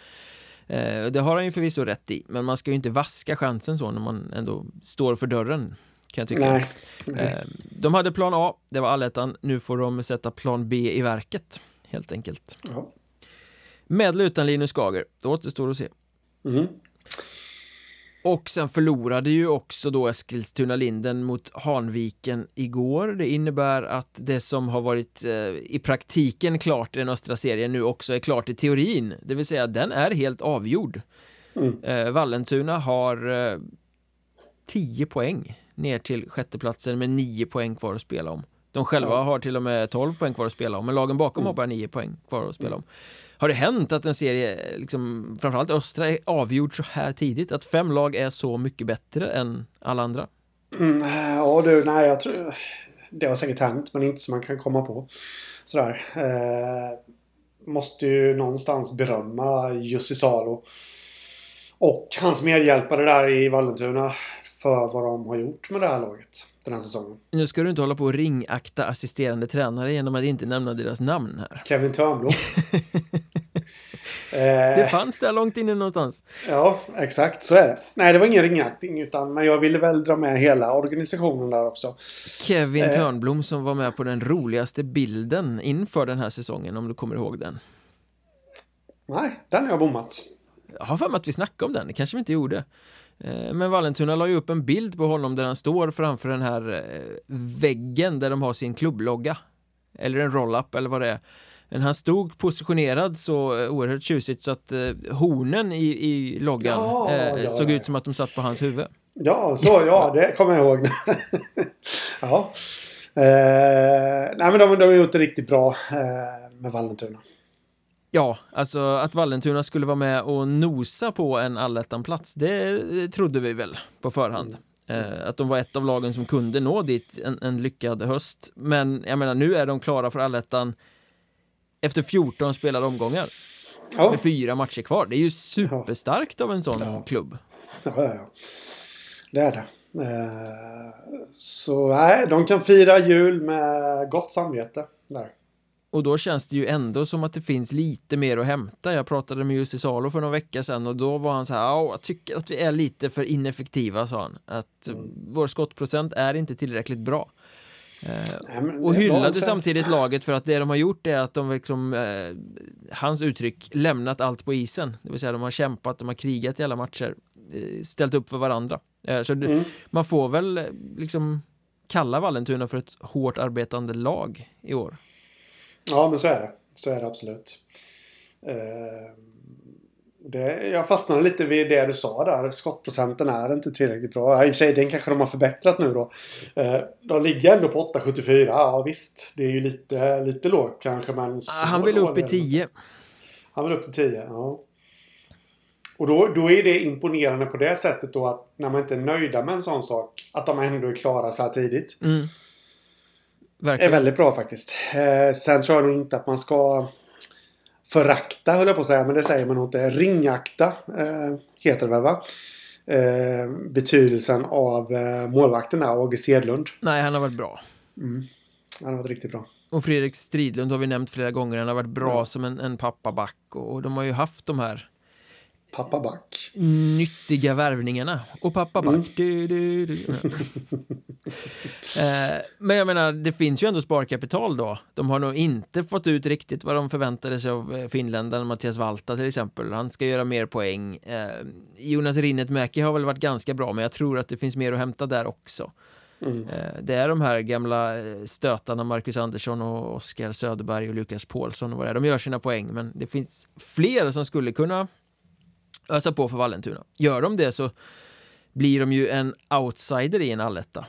Speaker 1: Eh, det har han ju förvisso rätt i, men man ska ju inte vaska chansen så när man ändå står för dörren. Kan jag tycka.
Speaker 2: Nej. Nej.
Speaker 1: Eh, De hade plan A, det var allettan, nu får de sätta plan B i verket, helt enkelt.
Speaker 2: Ja.
Speaker 1: Med eller utan Linus Skager, det återstår att se.
Speaker 2: Mm.
Speaker 1: Och sen förlorade ju också då Eskilstuna Linden mot Hanviken igår. Det innebär att det som har varit eh, i praktiken klart i den östra serien nu också är klart i teorin. Det vill säga den är helt avgjord.
Speaker 2: Mm.
Speaker 1: Eh, Vallentuna har eh, 10 poäng ner till sjätteplatsen med 9 poäng kvar att spela om. De själva
Speaker 2: Ja.
Speaker 1: har till och med 12 poäng kvar att spela om, men lagen bakom
Speaker 2: Mm.
Speaker 1: har bara 9 poäng kvar att spela om. Har det hänt att en serie, liksom, framförallt östra, är avgjord så här tidigt? Att fem lag är så mycket bättre än alla andra?
Speaker 2: Mm, ja du, nej jag tror... Det har säkert hänt, men inte som man kan komma på. Sådär. Eh, måste ju någonstans berömma Jussi Salo. Och hans medhjälpare där i Vallentuna. För vad de har gjort med det här laget den här säsongen.
Speaker 1: Nu ska du inte hålla på och ringakta assisterande tränare genom att inte nämna deras namn här.
Speaker 2: Kevin Törnblom. <laughs>
Speaker 1: Det
Speaker 2: eh,
Speaker 1: fanns där långt inne någonstans.
Speaker 2: ja, exakt så är det. Nej, det var ingen ringaktning utan men jag ville väl dra med hela organisationen där också.
Speaker 1: Kevin
Speaker 2: Eh.
Speaker 1: Törnblom som var med på den roligaste bilden inför den här säsongen, om du kommer ihåg den.
Speaker 2: Nej, den har jag bommat.
Speaker 1: Jag har för mig att vi snackade om den, det kanske vi inte gjorde. Eh, Men Vallentuna la ju upp en bild på honom där han står framför den här eh, väggen där de har sin klubblogga. Eller en roll-up eller vad det är. Men han stod positionerad så eh, oerhört tjusigt så att hornen i, i loggan
Speaker 2: Ja,
Speaker 1: eh, såg
Speaker 2: ja.
Speaker 1: ut som att de satt på hans huvud.
Speaker 2: Ja, så ja, det kommer jag ihåg. <laughs> ja. Eh, nej, men de, de har gjort det riktigt bra eh, med Vallentuna.
Speaker 1: Ja, alltså att Vallentuna skulle vara med och nosa på en allettan-plats, det trodde vi väl på förhand. Eh, att de var ett av lagen som kunde nå dit en, en lyckad höst. Men jag menar, nu är de klara för allettan efter 14 spelade omgångar
Speaker 2: Ja,
Speaker 1: med fyra matcher kvar. Det är ju superstarkt av en sån
Speaker 2: Ja.
Speaker 1: klubb.
Speaker 2: ja, ja, ja. Det är det. Eh, så nej, de kan fira jul med gott samvete. Där.
Speaker 1: Och då känns det ju ändå som att det finns lite mer att hämta. Jag pratade med Jussi Salo för några veckor sedan och då var han så här, "Ja, jag tycker att vi är lite för ineffektiva, sa han. Att
Speaker 2: Mm.
Speaker 1: vår skottprocent är inte tillräckligt bra. Eh,
Speaker 2: Nej,
Speaker 1: och hyllade samtidigt laget för att det de har gjort är att de liksom, eh, hans uttryck, lämnat allt på isen. Det vill säga de har kämpat, de har krigat i alla matcher, eh, ställt upp för varandra. Eh, så det,
Speaker 2: Mm.
Speaker 1: man får väl eh, liksom kalla Vallentuna för ett hårt arbetande lag i år.
Speaker 2: Ja, men så är det. Så är det absolut. Eh, det, jag fastnade lite vid det du sa där. Skottprocenten är inte tillräckligt bra. I och för sig, den kanske de har förbättrat nu då. Eh, de ligger ändå på 8,74. Ja, visst. Det är ju lite, lite lågt kanske, men...
Speaker 1: Ah, han vill upp i
Speaker 2: dålig är den inte.
Speaker 1: 10.
Speaker 2: Han vill upp till 10, ja. Och då, då är det imponerande på det sättet då att när man inte är nöjda med en sån sak, att de ändå är klara så här tidigt.
Speaker 1: Mm.
Speaker 2: Är
Speaker 1: Verkligen.
Speaker 2: väldigt bra faktiskt. Eh, sen tror jag nog inte att man ska förakta, höll jag på att säga, men det säger man nog inte. Ringakta eh, heter det väl va? Eh, betydelsen av eh, målvakten där, Åge Sedlund.
Speaker 1: Nej, han har varit bra.
Speaker 2: Han har varit riktigt bra.
Speaker 1: Och Fredrik Stridlund har vi nämnt flera gånger. Han har varit bra
Speaker 2: Ja.
Speaker 1: som en, en pappaback och de har ju haft de här
Speaker 2: Pappa Back.
Speaker 1: nyttiga värvningarna. Och pappa back.
Speaker 2: Mm.
Speaker 1: Du, du, du. <laughs> eh, men jag menar, det finns ju ändå sparkapital då. De har nog inte fått ut riktigt vad de förväntade sig av eh, finländaren Mattias Valta till exempel. Han ska göra mer poäng. Eh, Jonas Rinnet-Mäki har väl varit ganska bra, men jag tror att det finns mer att hämta där också.
Speaker 2: Mm.
Speaker 1: Eh, Det är de här gamla stötarna Marcus Andersson och Oskar Söderberg och Lukas Paulsson och vad det är. De gör sina poäng men det finns fler som skulle kunna ösa på för Vallentuna. Gör de det så blir de ju en outsider i en alletta.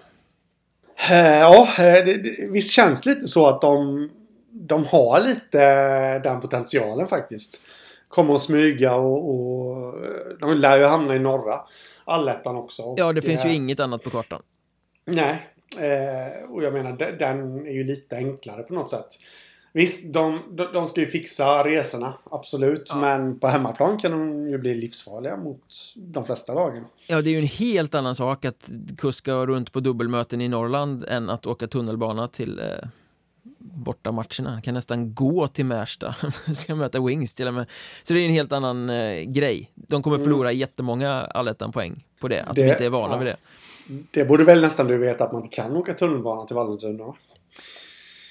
Speaker 2: Eh, ja, eh, det, det, visst känns det lite så att de, de har lite eh, den potentialen faktiskt. Kommer att smyga och, och de lär ju hamna i norra allettan också.
Speaker 1: Ja, det finns ju inget annat på kartan.
Speaker 2: Nej, och jag menar de- den är ju lite enklare på något sätt. Visst, de, de, de ska ju fixa resorna, absolut.
Speaker 1: Ja.
Speaker 2: Men på hemmaplan kan de ju bli livsfarliga mot de flesta lagen.
Speaker 1: Ja, det är ju en helt annan sak att kuska runt på dubbelmöten i Norrland än att åka tunnelbana till eh. Man kan nästan gå till Märsta. <laughs> ska möta Wings till och med. Så det är en helt annan eh, grej. De kommer
Speaker 2: Mm.
Speaker 1: förlora jättemånga allettan-poäng på det, att de
Speaker 2: Det-
Speaker 1: inte är vana
Speaker 2: ja.
Speaker 1: vid det.
Speaker 2: Det borde väl nästan du veta att man inte kan åka tunnelbana till Vallentuna?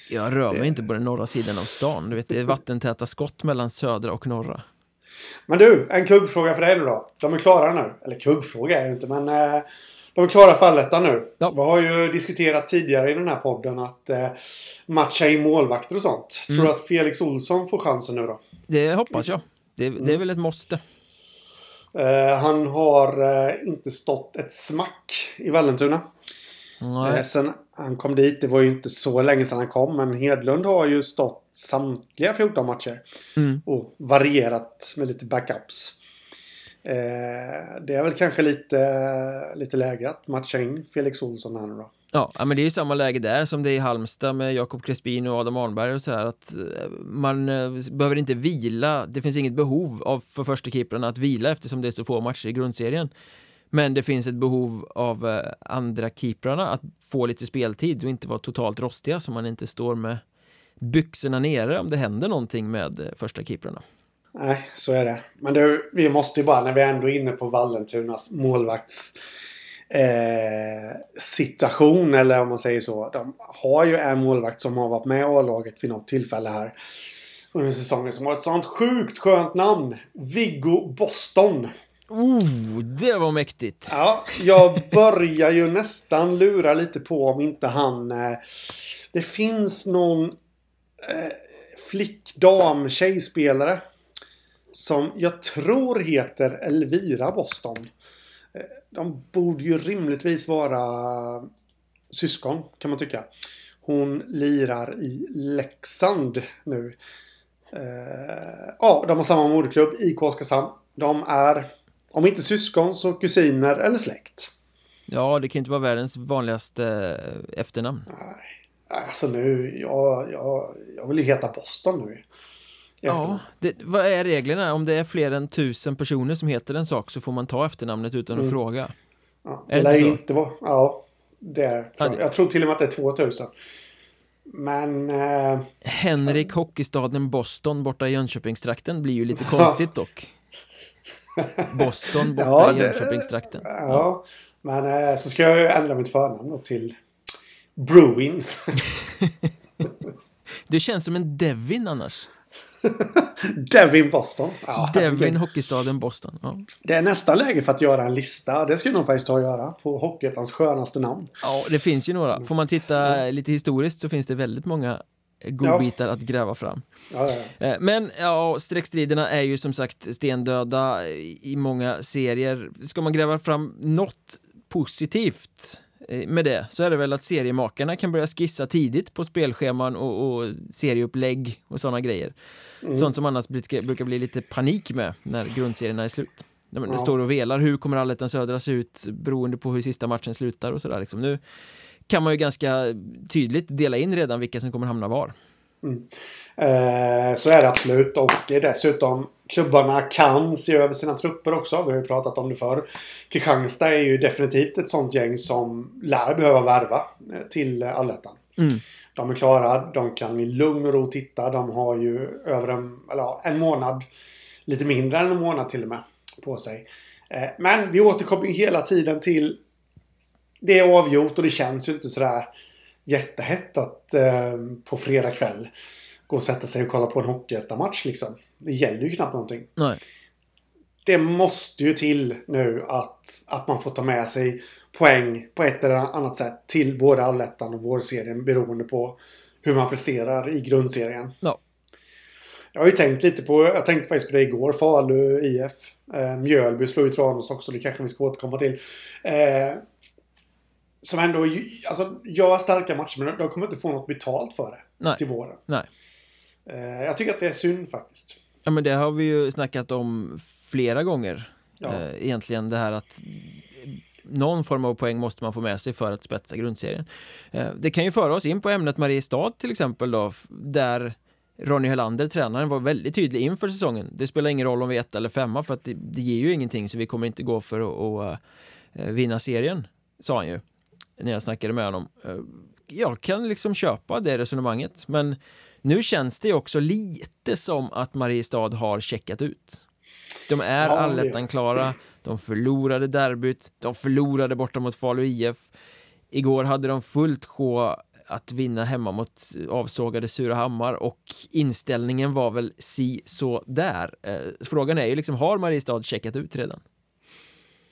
Speaker 1: Jag rör mig
Speaker 2: Det-
Speaker 1: inte på den norra sidan av stan. Du vet, det är vattentäta skott mellan södra och norra.
Speaker 2: Men du, en kuggfråga för dig nu då. De är klara nu. Eller kuggfråga är det inte, men eh, de är klara för allettan nu.
Speaker 1: Ja.
Speaker 2: Vi har ju diskuterat tidigare i den här podden att eh, matcha in målvakter och sånt. Tror
Speaker 1: Mm.
Speaker 2: du att Felix Olsson får chansen nu då?
Speaker 1: Det hoppas jag. Det, det är väl ett måste.
Speaker 2: Eh, han har eh, inte stått ett smack i Vallentuna.
Speaker 1: Nej.
Speaker 2: Eh, sen han kom dit, det var ju inte så länge sedan han kom, men Hedlund har ju stått samtliga 14 matcher.
Speaker 1: Mm.
Speaker 2: Och varierat med lite backups. Eh, det är väl kanske lite, lite läge att matcha in Felix Olsson här nu då.
Speaker 1: Ja, men det är ju samma läge där som det är i Halmstad med Jakob Crespin och Adam Arnberg och så här att eh, man eh, behöver inte vila, det finns inget behov av för första keeprarna att vila eftersom det är så få matcher i grundserien. Men det finns ett behov av eh, andra keeprarna att få lite speltid och inte vara totalt rostiga så man inte står med byxorna nere om det händer någonting med eh, första keeprarna.
Speaker 2: Nej, så är det. Men du, vi måste ju bara, när vi ändå är inne på Vallentunas målvakts eh, situation, eller om man säger så. De har ju en målvakt som har varit med i A-laget vid något tillfälle här under säsongen som har ett sånt sjukt skönt namn. Viggo Boston.
Speaker 1: Oh, det var mäktigt!
Speaker 2: Ja, jag börjar ju nästan lura lite på om inte han... Eh, det finns någon eh, flick, dam, tjejspelare som jag tror heter Elvira Boston. Eh, de borde ju rimligtvis vara syskon, kan man tycka. Hon lirar i Leksand nu. Eh, ja, de har samma moderklubb, IK Oskarshamn. De är, om inte syskon, så kusiner eller släkt.
Speaker 1: Ja, det kan inte vara världens vanligaste eh, efternamn.
Speaker 2: Nej, alltså nu, jag, jag, jag vill ju heta Boston nu.
Speaker 1: Ja, det, vad är reglerna? Om det är fler än tusen personer som heter en sak så får man ta efternamnet utan att
Speaker 2: Mm.
Speaker 1: fråga.
Speaker 2: Ja,
Speaker 1: Är det
Speaker 2: lär
Speaker 1: inte
Speaker 2: vara... Ja, det är jag.
Speaker 1: det-
Speaker 2: jag tror till och med att det är 2000. Men... Eh,
Speaker 1: Henrik Hockeystaden Boston borta i Jönköpingstrakten blir ju lite konstigt dock. Boston borta <laughs>
Speaker 2: Ja,
Speaker 1: i Jönköpingstrakten.
Speaker 2: ja. Men eh, så ska jag ändra mitt förnamn till Bruin. <laughs>
Speaker 1: Det känns som en Devin annars. <laughs>
Speaker 2: Devin Boston. Ja,
Speaker 1: Devin. Hockeystaden Boston. Ja.
Speaker 2: Det är nästan läge för att göra en lista. Det skulle jag nog faktiskt ta och göra. På Hockeyettans skönaste namn.
Speaker 1: ja, det finns ju några. Får man titta lite historiskt så finns det väldigt många godbitar att gräva fram.
Speaker 2: Ja, ja, ja.
Speaker 1: Eh, Men ja, streckstriderna är ju som sagt stendöda i många serier. Ska man gräva fram något positivt eh, med det så är det väl att seriemakarna kan börja skissa tidigt på spelscheman och, och serieupplägg och sådana grejer. Sånt som annars brukar, bli lite panik med när grundserierna är slut.
Speaker 2: Ja.
Speaker 1: står och velar, hur kommer Allettan Södra se ut beroende på hur sista matchen slutar och sådär liksom. Nu kan man ju ganska tydligt dela in redan vilka som kommer hamna var.
Speaker 2: Eh, så är det absolut. Och dessutom klubbarna kan se över sina trupper också. Vi har ju pratat om det förr. Kristianstad är ju definitivt ett sånt gäng som lär behöva värva eh, till allettan.
Speaker 1: Mm.
Speaker 2: De är klara. De kan i lugn och ro titta. De har ju över en, eller en månad, lite mindre än en månad till och med, på sig. Eh, men vi återkommer ju hela tiden till det är avgjort och det känns ju inte sådär jättehett att eh, på fredag kväll gå och sätta sig och kolla på en hockeyettan-match liksom. Det gäller ju knappt någonting.
Speaker 1: Nej.
Speaker 2: Det måste ju till nu att, att man får ta med sig poäng på ett eller annat sätt till både allettan och vårserien beroende på hur man presterar i grundserien.
Speaker 1: Ja.
Speaker 2: Jag har ju tänkt lite på, jag tänkte faktiskt på det igår, Falu IF. Eh, Mjölby slog ju Tranås också, det kanske vi ska återkomma till. Eh, som ändå alltså, gör starka matcher, men de kommer inte få något betalt för det
Speaker 1: Nej.
Speaker 2: till våren.
Speaker 1: Nej.
Speaker 2: Eh, jag tycker att det är synd faktiskt.
Speaker 1: Ja men det har vi ju snackat om flera gånger
Speaker 2: Ja.
Speaker 1: eh, Egentligen det här att någon form av poäng måste man få med sig för att spetsa grundserien eh, Det kan ju föra oss in på ämnet Mariestad till exempel då Där Ronny Helander, tränaren, var väldigt tydlig inför säsongen Det spelar ingen roll om vi är ett eller femma för att det, det ger ju ingenting så vi kommer inte gå för att, eh, vinna serien Sa han ju När jag snackade med honom Eh, Jag kan liksom köpa det resonemanget men nu känns det också lite som att Mariestad har checkat ut. De är
Speaker 2: Ja, det-
Speaker 1: allettan-klara, De förlorade derbyt, de förlorade borta mot Falu IF. Igår hade de fullt sjå att vinna hemma mot avsågade Surahammar och inställningen var väl si så där. Eh, frågan är ju liksom, har Mariestad checkat ut redan?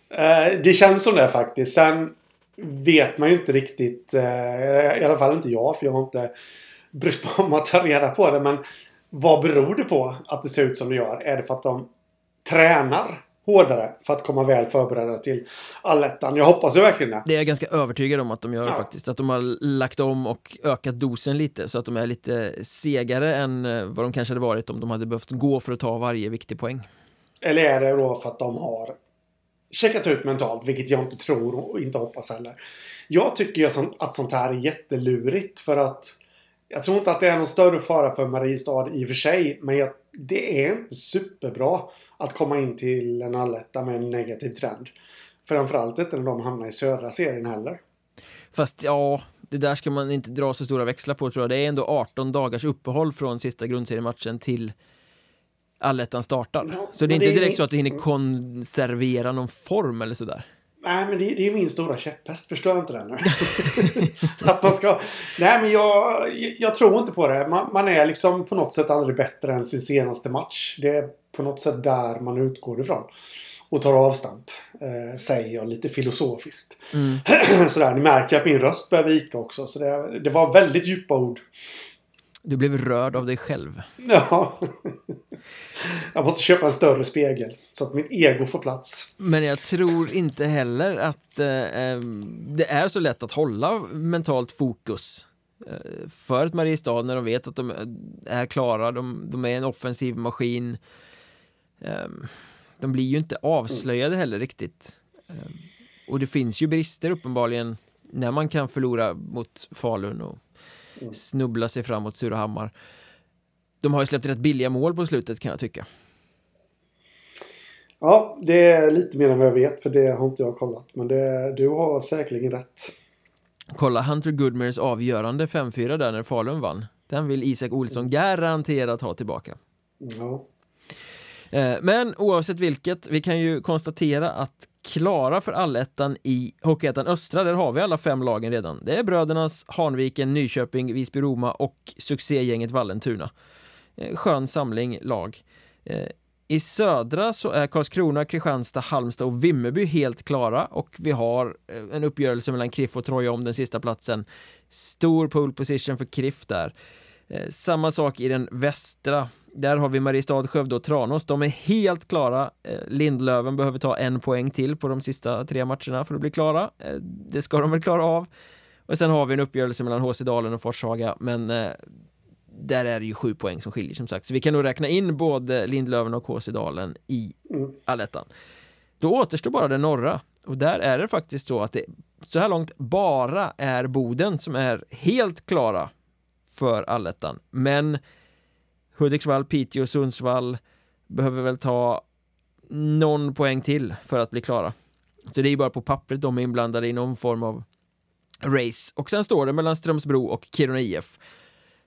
Speaker 2: Eh, det känns som det faktiskt. Sen vet man ju inte riktigt, eh, i alla fall inte jag, för jag har inte brytt mig om att ta reda på det. Men vad beror det på att det ser ut som det gör? Är det för att de tränar hårdare för att komma väl förberedda till allettan. Jag hoppas ju verkligen det.
Speaker 1: Det är jag ganska övertygad om att de gör ja. faktiskt. Att de har lagt om och ökat dosen lite så att de är lite segare än eh, vad de kanske hade varit om de hade behövt gå för att ta varje viktig poäng.
Speaker 2: Eller är det då för att de har checkat ut mentalt, vilket jag inte tror och inte hoppas heller. Jag tycker ju att sånt här är jättelurigt för att jag tror inte att det är någon större fara för Mariestad i och för sig, men jag, det är inte superbra att komma in till en alletta med en negativ trend. Framförallt inte när de hamnar i södra serien heller.
Speaker 1: Fast ja, det där ska man inte dra så stora växlar på tror jag. Det är ändå 18 dagars uppehåll från sista grundseriematchen till allettan startar. Ja, så det är inte direkt är... så att du hinner konservera någon form eller sådär.
Speaker 2: Nej, men det, det är min stora käpphäst. Förstör inte den nu. <laughs> att man ska... Nej, men jag, jag tror inte på det. Man, man, är liksom på något sätt aldrig bättre än sin senaste match. Det är på något sätt där man utgår ifrån. Och tar avstamp. Eh, säger jag lite filosofiskt. Mm. <clears throat> Sådär, ni märker att min röst börjar vika också. Så det, det var väldigt djupa ord.
Speaker 1: Du blev rörd av dig själv.
Speaker 2: Ja. Jag måste köpa en större spegel så att mitt ego får plats.
Speaker 1: Men jag tror inte heller att eh, det är så lätt att hålla mentalt fokus eh, för ett Mariestad när de vet att de är klara, de, de är en offensiv maskin. Eh, de blir ju inte avslöjade heller riktigt. Eh, och det finns ju brister uppenbarligen när man kan förlora mot Falun och mm. snubbla sig framåt Surahammar. De har ju släppt rätt billiga mål på slutet kan jag tycka.
Speaker 2: Ja, det är lite mer än vad jag vet för det har inte jag kollat. Men det, du har säkerligen rätt.
Speaker 1: Kolla Hunter Goodmers avgörande 5-4 där när Falun vann. Den vill Isak Olsson garanterat ha tillbaka. Ja. Eh, men oavsett vilket, vi kan ju konstatera att klara för allettan i Hockeyettan Östra, där har vi alla fem lagen redan. Det är Brödernas, Hanviken, Nyköping, Visby-Roma och succégänget Vallentuna. Eh, skön samling lag. Eh, I södra så är Karlskrona, Kristianstad, Halmstad och Vimmerby helt klara och vi har eh, en uppgörelse mellan Kriff och Troja om den sista platsen. Stor pole position för Kriff där. Samma sak i den västra där har vi Mariestad, Skövde och Tranås. De är helt klara. Eh, Lindlöven behöver ta en poäng till på de sista tre matcherna för att bli klara. Eh, det ska de väl klara av. Och sen har vi en uppgörelse mellan HC Dalen och Forshaga, men eh, där är det ju sju poäng som skiljer som sagt. Så vi kan nog räkna in både Lindlöven och HC Dalen i mm. allettan. Då återstår bara det norra och där är det faktiskt så att det så här långt bara är Boden som är helt klara för allettan. Men Hudiksvall, Piteå, Sundsvall behöver väl ta någon poäng till för att bli klara. Så det är bara på pappret de är inblandade i någon form av race. Och sen står det mellan Strömsbro och Kiruna IF.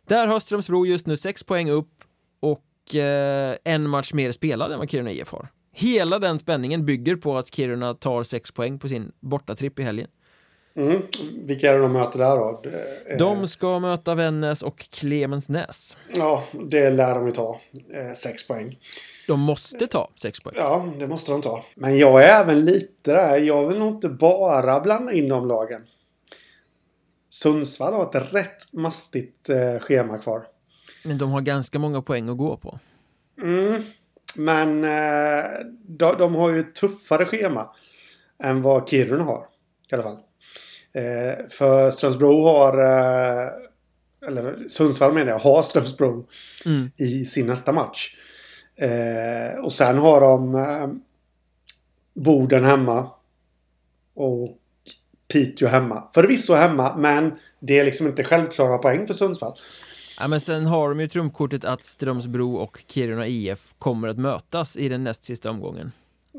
Speaker 1: Där har Strömsbro just nu sex poäng upp och eh, en match mer spelad än vad Kiruna IF har. Hela den spänningen bygger på att Kiruna tar sex poäng på sin bortatripp i helgen.
Speaker 2: Mm. Vilka är det de möter där då?
Speaker 1: De ska möta Vännäs och Clemensnäs.
Speaker 2: Ja, det lär de ju ta. Eh, sex poäng.
Speaker 1: De måste ta sex poäng.
Speaker 2: Ja, det måste de ta. Men jag är även lite där. Jag vill nog inte bara blanda in de lagen. Sundsvall har ett rätt mastigt eh, schema kvar.
Speaker 1: Men de har ganska många poäng att gå på.
Speaker 2: Mm. Men eh, de, de har ju ett tuffare schema än vad Kiruna har. I alla fall. Eh, för Strömsbro har, eh, eller Sundsvall menar jag, har Strömsbro mm. i sin nästa match. Eh, och sen har de eh, Boden hemma. Och Piteå hemma. Förvisso hemma, men det är liksom inte självklara poäng för Sundsvall.
Speaker 1: Ja, men sen har de ju trumkortet att Strömsbro och Kiruna IF kommer att mötas i den näst sista omgången.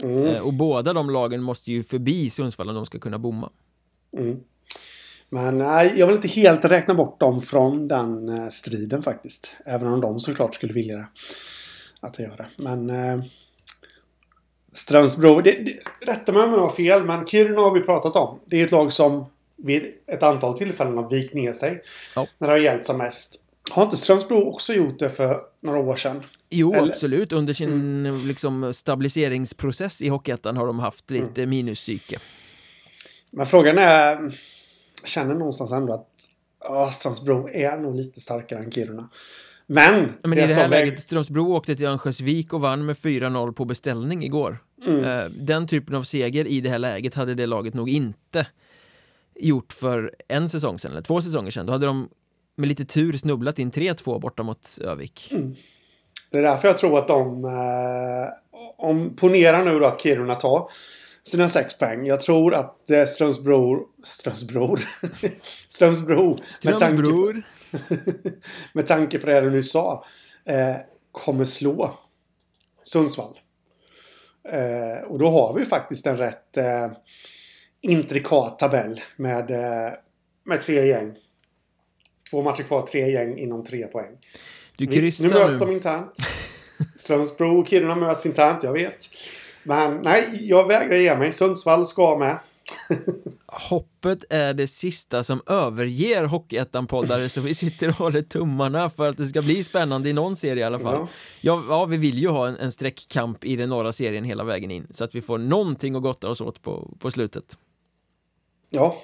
Speaker 1: Mm. Eh, och båda de lagen måste ju förbi Sundsvall om de ska kunna bomma.
Speaker 2: Mm. Men nej, jag vill inte helt räkna bort dem från den eh, striden faktiskt. Även om de såklart skulle vilja. Att göra det. Men... Eh, Strömsbro. Det, det, rätta mig om jag har fel, men Kiruna har vi pratat om. Det är ett lag som vid ett antal tillfällen har vikt ner sig.
Speaker 1: Ja.
Speaker 2: När det har gällt som mest. Har inte Strömsbro också gjort det för några år sedan?
Speaker 1: Jo,
Speaker 2: Eller-
Speaker 1: absolut. Under sin liksom, stabiliseringsprocess i Hockeyettan har de haft lite minuspsyke.
Speaker 2: Men frågan är... Jag känner någonstans ändå att ja, Strömsbro är nog lite starkare än Kiruna. Men...
Speaker 1: Men i det här läget, Strömsbro åkte till Örnsköldsvik och vann med 4-0 på beställning igår.
Speaker 2: Mm.
Speaker 1: Eh, Den typen av seger i det här läget hade det laget nog inte gjort för en säsong sedan, eller två säsonger sedan. Då hade de med lite tur snubblat in 3-2 borta mot Övik.
Speaker 2: Det är därför jag tror att de... Eh, om, ponera nu då att Kiruna tar sina sex poäng. Jag tror att eh, Strömsbro... Strömsbro? <laughs> Strömsbro. Med tanke,
Speaker 1: Strömsbror! <laughs>
Speaker 2: med tanke på det du nyss sa. Eh, kommer slå Sundsvall. Eh, och då har vi faktiskt en rätt eh, intrikat tabell med, eh, med tre gäng. Två matcher kvar, tre gäng inom tre poäng.
Speaker 1: Du
Speaker 2: Visst, nu möts
Speaker 1: nu.
Speaker 2: de internt. <laughs> Strömsbro och Kiruna möts internt, jag vet. Men nej, jag vägrar ge mig. Sundsvall ska med.
Speaker 1: Hoppet är det sista som överger Hockeyettan-poddare så vi sitter och håller tummarna för att det ska bli spännande i någon serie i alla fall.
Speaker 2: Ja.
Speaker 1: Ja, ja vi vill ju ha en, en streckkamp i den norra serien hela vägen in så att vi får någonting att gotta oss åt på, på slutet.
Speaker 2: Ja,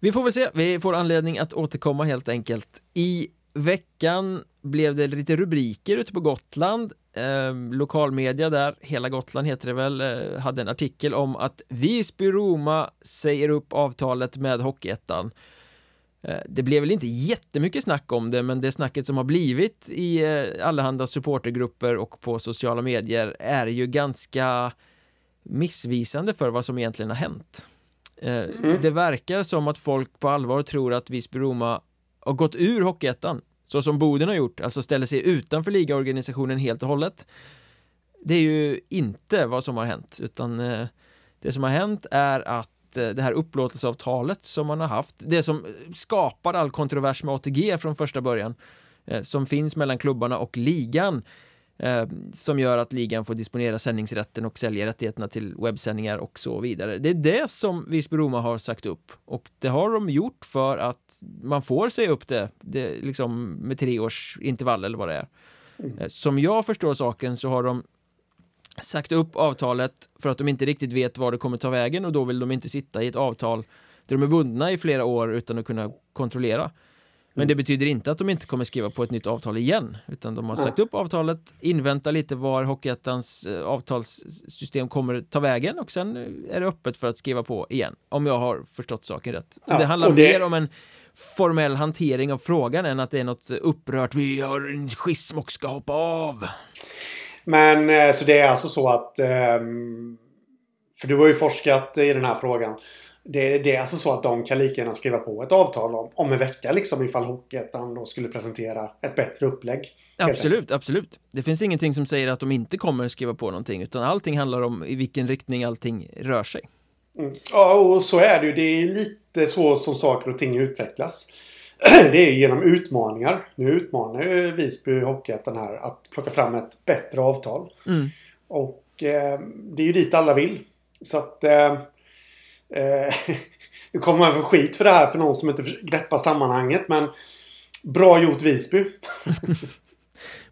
Speaker 1: Vi får väl se, vi får anledning att återkomma helt enkelt. I veckan blev det lite rubriker ute på Gotland. Eh, lokalmedia där, Hela Gotland heter det väl, eh, hade en artikel om att Visby-Roma säger upp avtalet med Hockeyettan. Eh, Det blev väl inte jättemycket snack om det, men det snacket som har blivit i eh, allehanda supportergrupper och på sociala medier är ju ganska missvisande för vad som egentligen har hänt. Eh, Det verkar som att folk på allvar tror att Visby-Roma har gått ur Hockeyettan så som Boden har gjort, alltså ställer sig utanför ligaorganisationen helt och hållet. Det är ju inte vad som har hänt, utan eh, det som har hänt är att eh, det här upplåtelseavtalet som man har haft, det som skapar all kontrovers med ATG från första början, eh, som finns mellan klubbarna och ligan, eh, som gör att ligan får disponera sändningsrätten och sälja rättigheterna till webbsändningar och så vidare. Det är det som Visby-Roma har sagt upp och det har de gjort för att man får säga upp det, det liksom med tre års intervall eller vad det är. Eh, Som jag förstår saken så har de sagt upp avtalet för att de inte riktigt vet var det kommer ta vägen och då vill de inte sitta i ett avtal där de är bundna i flera år utan att kunna kontrollera. Men det betyder inte att de inte kommer skriva på ett nytt avtal igen utan de har sagt upp avtalet, invänta lite var Hockeyettans eh, avtalssystem kommer ta vägen och sen eh, är det öppet för att skriva på igen om jag har förstått saken rätt. Så
Speaker 2: Ja,
Speaker 1: det handlar
Speaker 2: det-
Speaker 1: mer om en formell hantering av frågan än att det är något upprört vi har en schism och ska hoppa av.
Speaker 2: men eh, så det är alltså så att... ehm, för du har ju forskat i den här frågan. Det, det är alltså så att de kan lika gärna skriva på ett avtal om, om en vecka liksom ifall Hockeyettan då skulle presentera ett bättre upplägg.
Speaker 1: Absolut, absolut. Det finns ingenting som säger att de inte kommer skriva på någonting utan allting handlar om i vilken riktning allting rör sig.
Speaker 2: Mm. Ja, och så är det ju. Det är lite så som saker och ting utvecklas. <clears throat> Det är genom utmaningar. Nu utmanar ju Visby Hockeyettan här att plocka fram ett bättre avtal.
Speaker 1: Mm.
Speaker 2: Och eh, det är ju dit alla vill. Så att... Eh, eh, <laughs> nu kommer man få skit för det här för någon som inte greppar sammanhanget. Men bra gjort Visby. <laughs>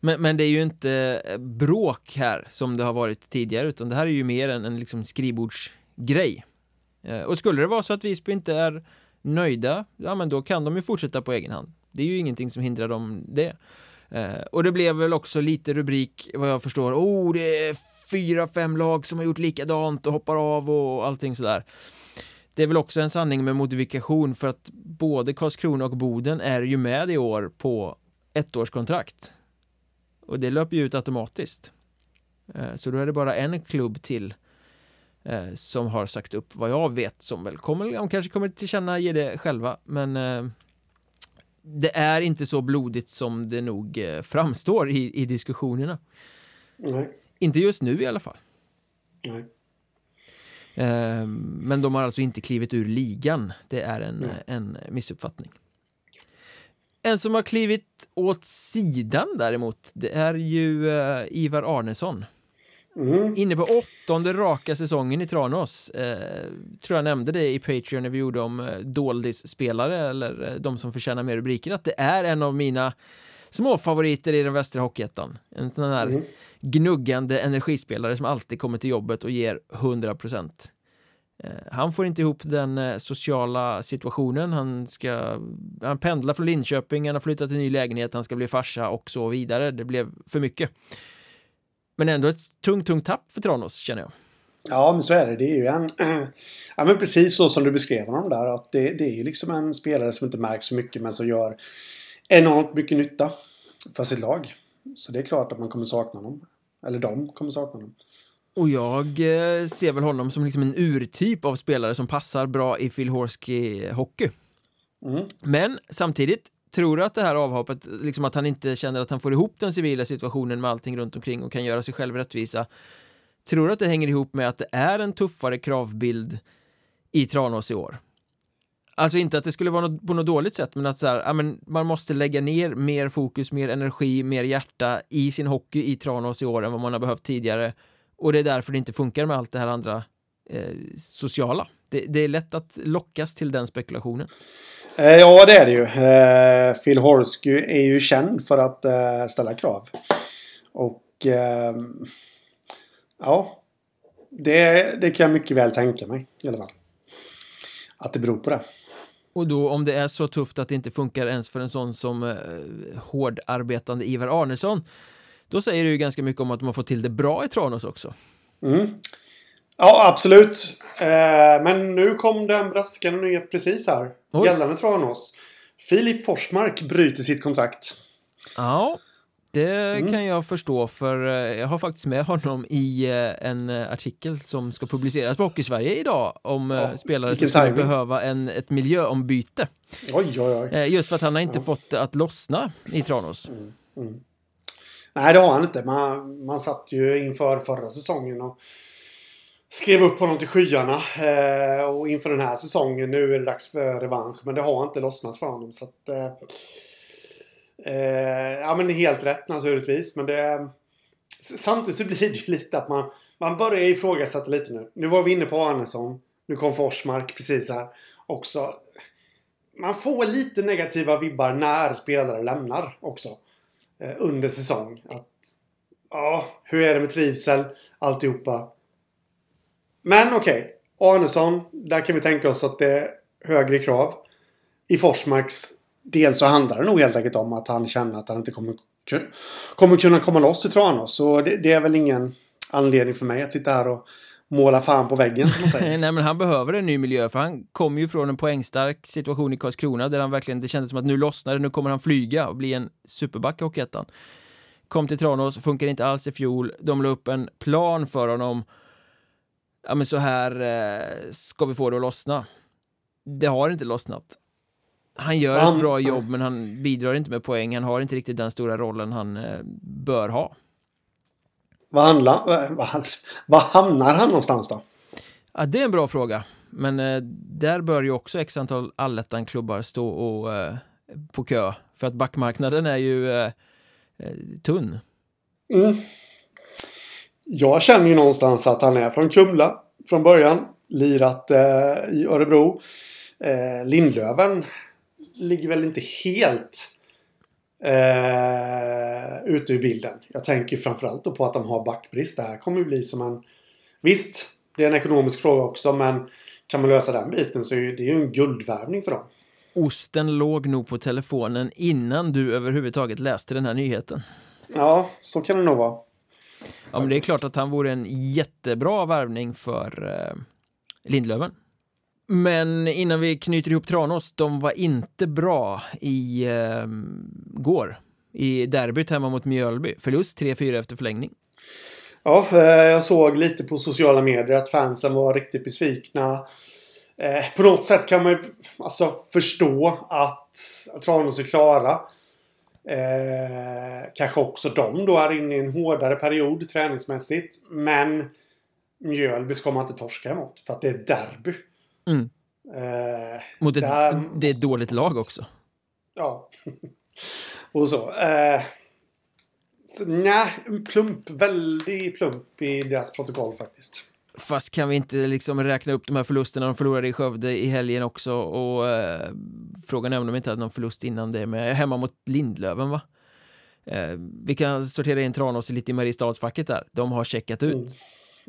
Speaker 1: Men, men det är ju inte eh, bråk här som det har varit tidigare utan det här är ju mer en, en liksom skrivbordsgrej. Eh, Och skulle det vara så att Visby inte är nöjda, ja men då kan de ju fortsätta på egen hand. Det är ju ingenting som hindrar dem det. Eh, Och det blev väl också lite rubrik vad jag förstår, oh det är fyra, fem lag som har gjort likadant och hoppar av och allting sådär. Det är väl också en sanning med modifikation för att både Karlskrona och Boden är ju med i år på ettårskontrakt. Och det löper ju ut automatiskt. Eh, Så då är det bara en klubb till eh, som har sagt upp vad jag vet som väl kommer, de kanske kommer tillkänna ge det själva men eh, det är inte så blodigt som det nog framstår i, i diskussionerna.
Speaker 2: Nej.
Speaker 1: Inte just nu i alla fall.
Speaker 2: Nej.
Speaker 1: Eh, Men de har alltså inte klivit ur ligan. Det är en,
Speaker 2: Nej.
Speaker 1: en missuppfattning. En som har klivit åt sidan däremot, det är ju eh, Ivar Arnesson. Mm. Inne på åttonde raka säsongen i Tranås. Eh, tror jag nämnde det i Patreon när vi gjorde om eh, doldis-spelare eller eh, de som förtjänar mer rubriker. Att det är en av mina småfavoriter i den västra hockeyettan. En sån här mm gnuggande energispelare som alltid kommer till jobbet och ger 100 procent. Eh, han får inte ihop den eh, sociala situationen, han ska Han pendlar från Linköping, han har flyttat till ny lägenhet, han ska bli farsa och så vidare. Det blev för mycket. Men ändå ett tungt, tungt tapp för Tranås känner jag.
Speaker 2: Ja, men så är det. Det är ju en... <clears throat> Ja, men precis så som du beskrev honom där. Att det, det är ju liksom en spelare som inte märks så mycket men som gör enormt mycket nytta för sitt lag. Så det är klart att man kommer sakna honom. Eller de kommer sakna honom.
Speaker 1: Och jag eh, ser väl honom som liksom en urtyp av spelare som passar bra i Phil Horsky-hockey. Mm. Men samtidigt, tror du att det här avhoppet, liksom att han inte känner att han får ihop den civila situationen med allting runt omkring och kan göra sig själv rättvisa Tror du att det hänger ihop med att det är en tuffare kravbild i Tranås i år? Alltså inte att det skulle vara något, på något dåligt sätt men att så här, ja, men man måste lägga ner mer fokus, mer energi, mer hjärta i sin hockey i Tranås i år än vad man har behövt tidigare och det är därför det inte funkar med allt det här andra eh, sociala. Det, det, är lätt att lockas till den spekulationen.
Speaker 2: Eh, ja, det är det ju. Eh, Phil Horsky är ju känd för att eh, ställa krav. Och eh, ja, det, det kan jag mycket väl tänka mig i alla fall. Att det beror på det.
Speaker 1: Och då om det är så tufft att det inte funkar ens för en sån som eh, hårdarbetande Ivar Arnesson då säger det ju ganska mycket om att de har fått till det bra i Tranås också.
Speaker 2: Mm. Ja, absolut. Eh, men nu kom det en braskande nyhet precis här. Oj. Gällande Tranås. Filip Forsmark bryter sitt kontrakt.
Speaker 1: Ja, det mm. kan jag förstå för eh, jag har faktiskt med honom i eh, en eh, artikel som ska publiceras på Hockeysverige idag om ja, spelare som skulle behöva en, ett miljöombyte.
Speaker 2: Oj, oj, oj.
Speaker 1: Just för att han har inte ja. fått att lossna i Tranås. Mm, mm.
Speaker 2: Nej, det har han inte. Man, man satt ju inför förra säsongen och skrev upp honom till skyarna. Eh, och inför den här säsongen, nu är det dags för revansch. Men det har inte lossnat för honom. Så att, eh, eh, ja, men helt rätt naturligtvis. Men det... Samtidigt så blir det ju lite att man, man börjar ifrågasätta lite nu. Nu var vi inne på Arnesson. Nu kom Forsmark precis här också. Man får lite negativa vibbar när spelare lämnar också. Eh, under säsong. Att, ja, hur är det med trivsel? Alltihopa. Men okej. Okay. Arnesson, där kan vi tänka oss att det är högre krav. I Forsmarks Dels så handlar det nog helt enkelt om att han känner att han inte kommer, kommer kunna komma loss i Tranås. Så det, det är väl ingen anledning för mig att sitta här och måla fan på väggen som man säger. <laughs>
Speaker 1: Nej men han behöver en ny miljö för han kommer ju från en poängstark situation i Karlskrona där han verkligen, det kändes som att nu lossnar det, nu kommer han flyga och bli en superback i Hockeyettan. Kom till Tranås, funkar inte alls i fjol, de la upp en plan för honom. Ja men så här eh, ska vi få det att lossna. Det har inte lossnat. Han gör ett bra jobb men han bidrar inte med poäng, han har inte riktigt den stora rollen han eh, bör ha.
Speaker 2: Var, handla, var, var hamnar han någonstans då?
Speaker 1: Ja, det är en bra fråga. Men eh, där bör ju också x antal allettan-klubbar stå och, eh, på kö. För att backmarknaden är ju eh, eh, tunn.
Speaker 2: Mm. Jag känner ju någonstans att han är från Kumla från början. Lirat eh, i Örebro. Eh, Lindlöven ligger väl inte helt eh, ute ur bilden. Jag tänker framförallt då på att de har backbrist. Det här kommer ju bli som en... Visst, det är en ekonomisk fråga också men kan man lösa den biten så är det ju en guldvärvning för dem.
Speaker 1: Osten låg nog på telefonen innan du överhuvudtaget läste den här nyheten.
Speaker 2: Ja, så kan det nog vara.
Speaker 1: Ja, men det är klart att han vore en jättebra värvning för eh, Lindlöven. Men innan vi knyter ihop Tranås, de var inte bra i eh, går. I derbyt hemma mot Mjölby. Förlust 3-4 efter förlängning.
Speaker 2: Ja, eh, jag såg lite på sociala medier att fansen var riktigt besvikna. Eh, på något sätt kan man ju alltså förstå att Tranås är klara. Eh, kanske också de då är inne i en hårdare period träningsmässigt. Men Mjölby ska man inte torska emot för att det är derby.
Speaker 1: Mm. Eh, Mot ett, där, det är ett dåligt lag också.
Speaker 2: Ja. <laughs> och så. Eh, nej, plump. Väldigt plump i deras protokoll faktiskt.
Speaker 1: Fast kan vi inte liksom räkna upp de här förlusterna de förlorade i Skövde i helgen också och eh, frågan är om de inte hade någon förlust innan det med hemma mot Lindlöven va? Eh, vi kan sortera in Tranås lite i Mariestadsfacket där. De har checkat ut. Mm.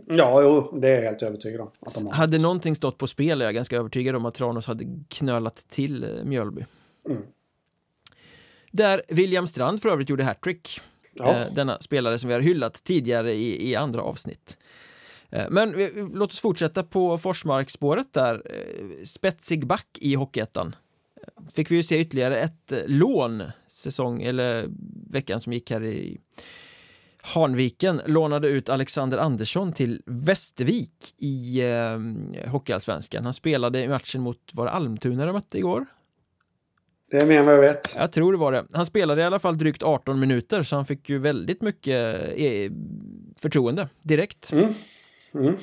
Speaker 2: Ja, jo, det är jag helt övertygad om. Att de
Speaker 1: har. Hade någonting stått på spel är jag ganska övertygad om att Tranås hade knölat till eh, Mjölby. Mm. Där William Strand för övrigt gjorde hattrick. Ja. Eh, denna spelare som vi har hyllat tidigare i, i andra avsnitt. Eh, men låt oss fortsätta på Forsmarkspåret där. Spetsig back i Hockeyettan. Fick vi ju se ytterligare ett lån säsong eller veckan som gick här i Hanviken lånade ut Alexander Andersson till Västervik i eh, Hockeyallsvenskan. Han spelade i matchen mot, var det Almtuna de mötte igår?
Speaker 2: Det är mer än vad jag vet.
Speaker 1: Jag tror det var det. Han spelade i alla fall drygt 18 minuter så han fick ju väldigt mycket eh, förtroende direkt. Mm. Mm.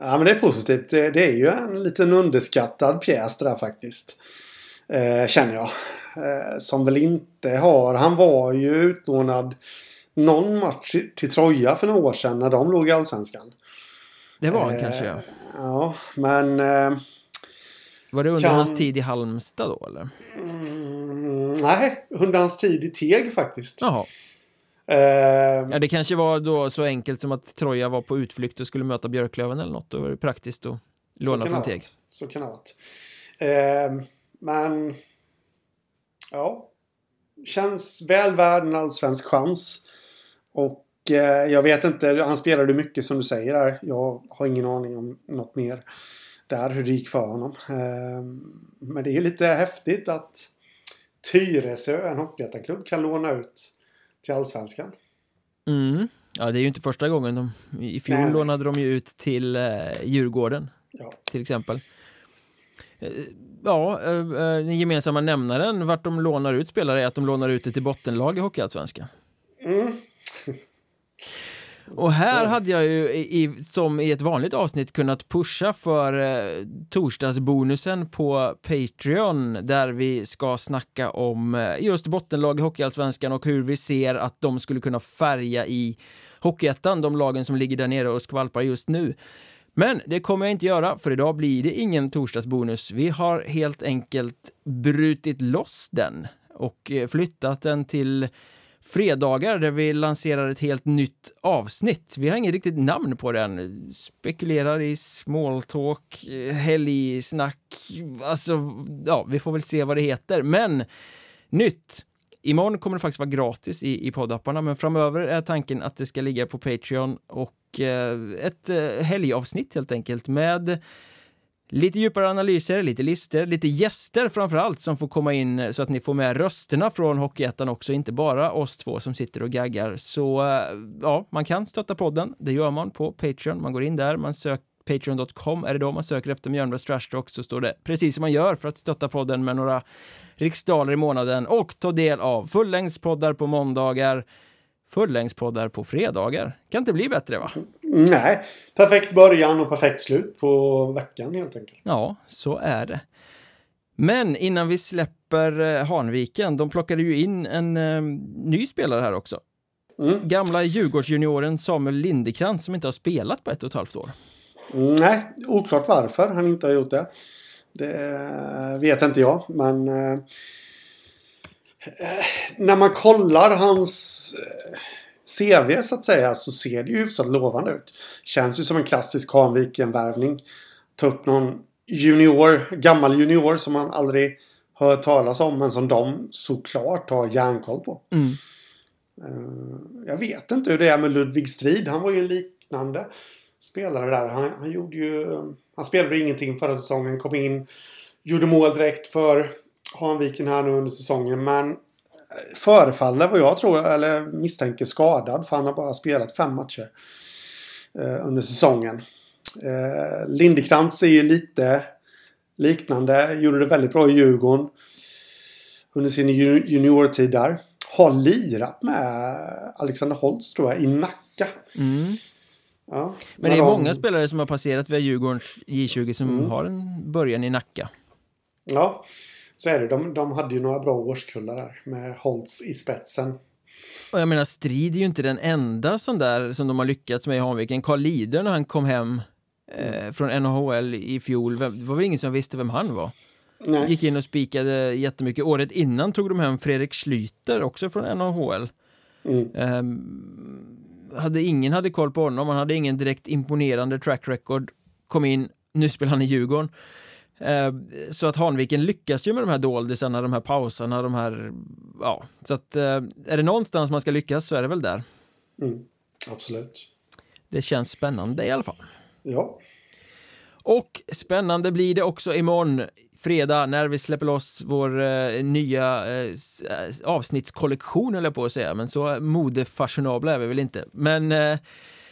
Speaker 2: Ja men det är positivt. Det, det, är ju en liten underskattad pjäs det där faktiskt. Eh, känner jag. Eh, som väl inte har... Han var ju utlånad någon match till Troja för några år sedan när de låg i Allsvenskan.
Speaker 1: Det var han eh, kanske ja.
Speaker 2: Ja men... Eh,
Speaker 1: var det under kan... hans tid i Halmstad då eller?
Speaker 2: Mm, nej, under hans tid i Teg faktiskt.
Speaker 1: Jaha. Uh, ja, det kanske var då så enkelt som att Troja var på utflykt och skulle möta Björklöven eller något. Då var det praktiskt att låna från Teg.
Speaker 2: Så kan det ha varit. Uh, men... Ja. Känns väl värd en allsvensk chans. Och uh, jag vet inte, han spelade mycket som du säger där. Jag har ingen aning om något mer där hur det gick för honom. Ehm, men det är lite häftigt att Tyresö, en hockeyettaklubb, kan låna ut till Allsvenskan.
Speaker 1: Mm. Ja, det är ju inte första gången. De, I fjol Nej. lånade de ju ut till eh, Djurgården, ja. till exempel. Eh, ja, eh, eh, den gemensamma nämnaren vart de lånar ut spelare är att de lånar ut det till bottenlag i Hockeyallsvenskan. Och här så. hade jag ju i, som i ett vanligt avsnitt kunnat pusha för eh, torsdagsbonusen på Patreon där vi ska snacka om eh, just bottenlag i Hockeyallsvenskan och hur vi ser att de skulle kunna färga i Hockeyettan, de lagen som ligger där nere och skvalpar just nu. Men det kommer jag inte göra, för idag blir det ingen torsdagsbonus. Vi har helt enkelt brutit loss den och eh, flyttat den till fredagar där vi lanserar ett helt nytt avsnitt. Vi har inget riktigt namn på den. Spekulerar i smalltalk, eh, helgsnack, alltså ja, vi får väl se vad det heter. Men nytt! Imorgon kommer det faktiskt vara gratis i, i poddapparna, men framöver är tanken att det ska ligga på Patreon och eh, ett eh, helgavsnitt helt enkelt med Lite djupare analyser, lite lister, lite gäster framför allt som får komma in så att ni får med rösterna från Hockeyettan också, inte bara oss två som sitter och gaggar. Så eh, ja, man kan stötta podden. Det gör man på Patreon. Man går in där, man söker Patreon.com är det då man söker efter Mjölnbergs Trash Talk så står det precis som man gör för att stötta podden med några riksdaler i månaden och ta del av fullängdspoddar på måndagar, fullängdspoddar på fredagar. Kan inte bli bättre va?
Speaker 2: Nej, perfekt början och perfekt slut på veckan helt enkelt.
Speaker 1: Ja, så är det. Men innan vi släpper eh, Hanviken, de plockade ju in en uh, ny spelare här också. Mm. Gamla Djurgårdsjunioren Samuel Lindekrantz som inte har spelat på ett och ett halvt år.
Speaker 2: Nej, oklart varför han inte har gjort det. Det vet inte jag, men uh, när man kollar hans CV så att säga så ser det ju hyfsat lovande ut. Känns ju som en klassisk Hanviken-värvning. Ta upp någon junior, gammal junior som man aldrig hört talas om men som de såklart har järnkoll på. Mm. Uh, jag vet inte hur det är med Ludvig Strid. Han var ju en liknande spelare där. Han, han gjorde ju... Han spelade ingenting förra säsongen. Kom in. Gjorde mål direkt för Hanviken här nu under säsongen. Men förefaller vad jag tror, eller misstänker skadad. För han har bara spelat fem matcher eh, under säsongen. Eh, Lindekrantz är ju lite liknande. Gjorde det väldigt bra i Djurgården. Under sin juniortid där. Har lirat med Alexander Holtz tror jag i Nacka. Mm.
Speaker 1: Ja, Men det är de... många spelare som har passerat via Djurgårdens J20 som mm. har en början i Nacka.
Speaker 2: Ja, så är det. De, de hade ju några bra årskullar där med Holtz i spetsen.
Speaker 1: Och jag menar, Strid är ju inte den enda sån där som de har lyckats med i Hanviken. Carl Lider när han kom hem eh, från NHL i fjol, det var väl ingen som visste vem han var?
Speaker 2: Nej.
Speaker 1: Gick in och spikade jättemycket. Året innan tog de hem Fredrik Schlyter, också från NHL.
Speaker 2: Mm.
Speaker 1: Um, hade ingen hade koll på honom, han hade ingen direkt imponerande track record. Kom in, nu spelar han i Djurgården. Uh, så att Hanviken lyckas ju med de här doldisarna, de här pausarna, de här, ja, så att uh, är det någonstans man ska lyckas så är det väl där.
Speaker 2: Mm. Absolut.
Speaker 1: Det känns spännande i alla fall.
Speaker 2: Ja.
Speaker 1: Och spännande blir det också imorgon fredag när vi släpper loss vår eh, nya eh, avsnittskollektion eller på att säga, men så modefashionabla är vi väl inte. Men eh,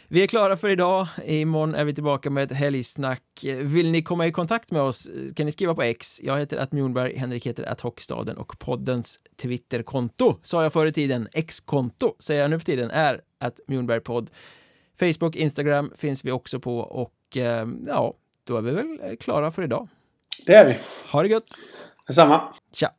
Speaker 1: vi är klara för idag. Imorgon är vi tillbaka med ett helgsnack. Vill ni komma i kontakt med oss kan ni skriva på X. Jag heter att Mjornberg, Henrik heter att Hockstaden och poddens Twitterkonto, sa jag förr i tiden, X-konto säger jag nu för tiden, är att Mjornbergpodd. Facebook, Instagram finns vi också på och eh, ja, då är vi väl klara för idag.
Speaker 2: Det är vi.
Speaker 1: Ha det gött!
Speaker 2: Detsamma.
Speaker 1: Tja!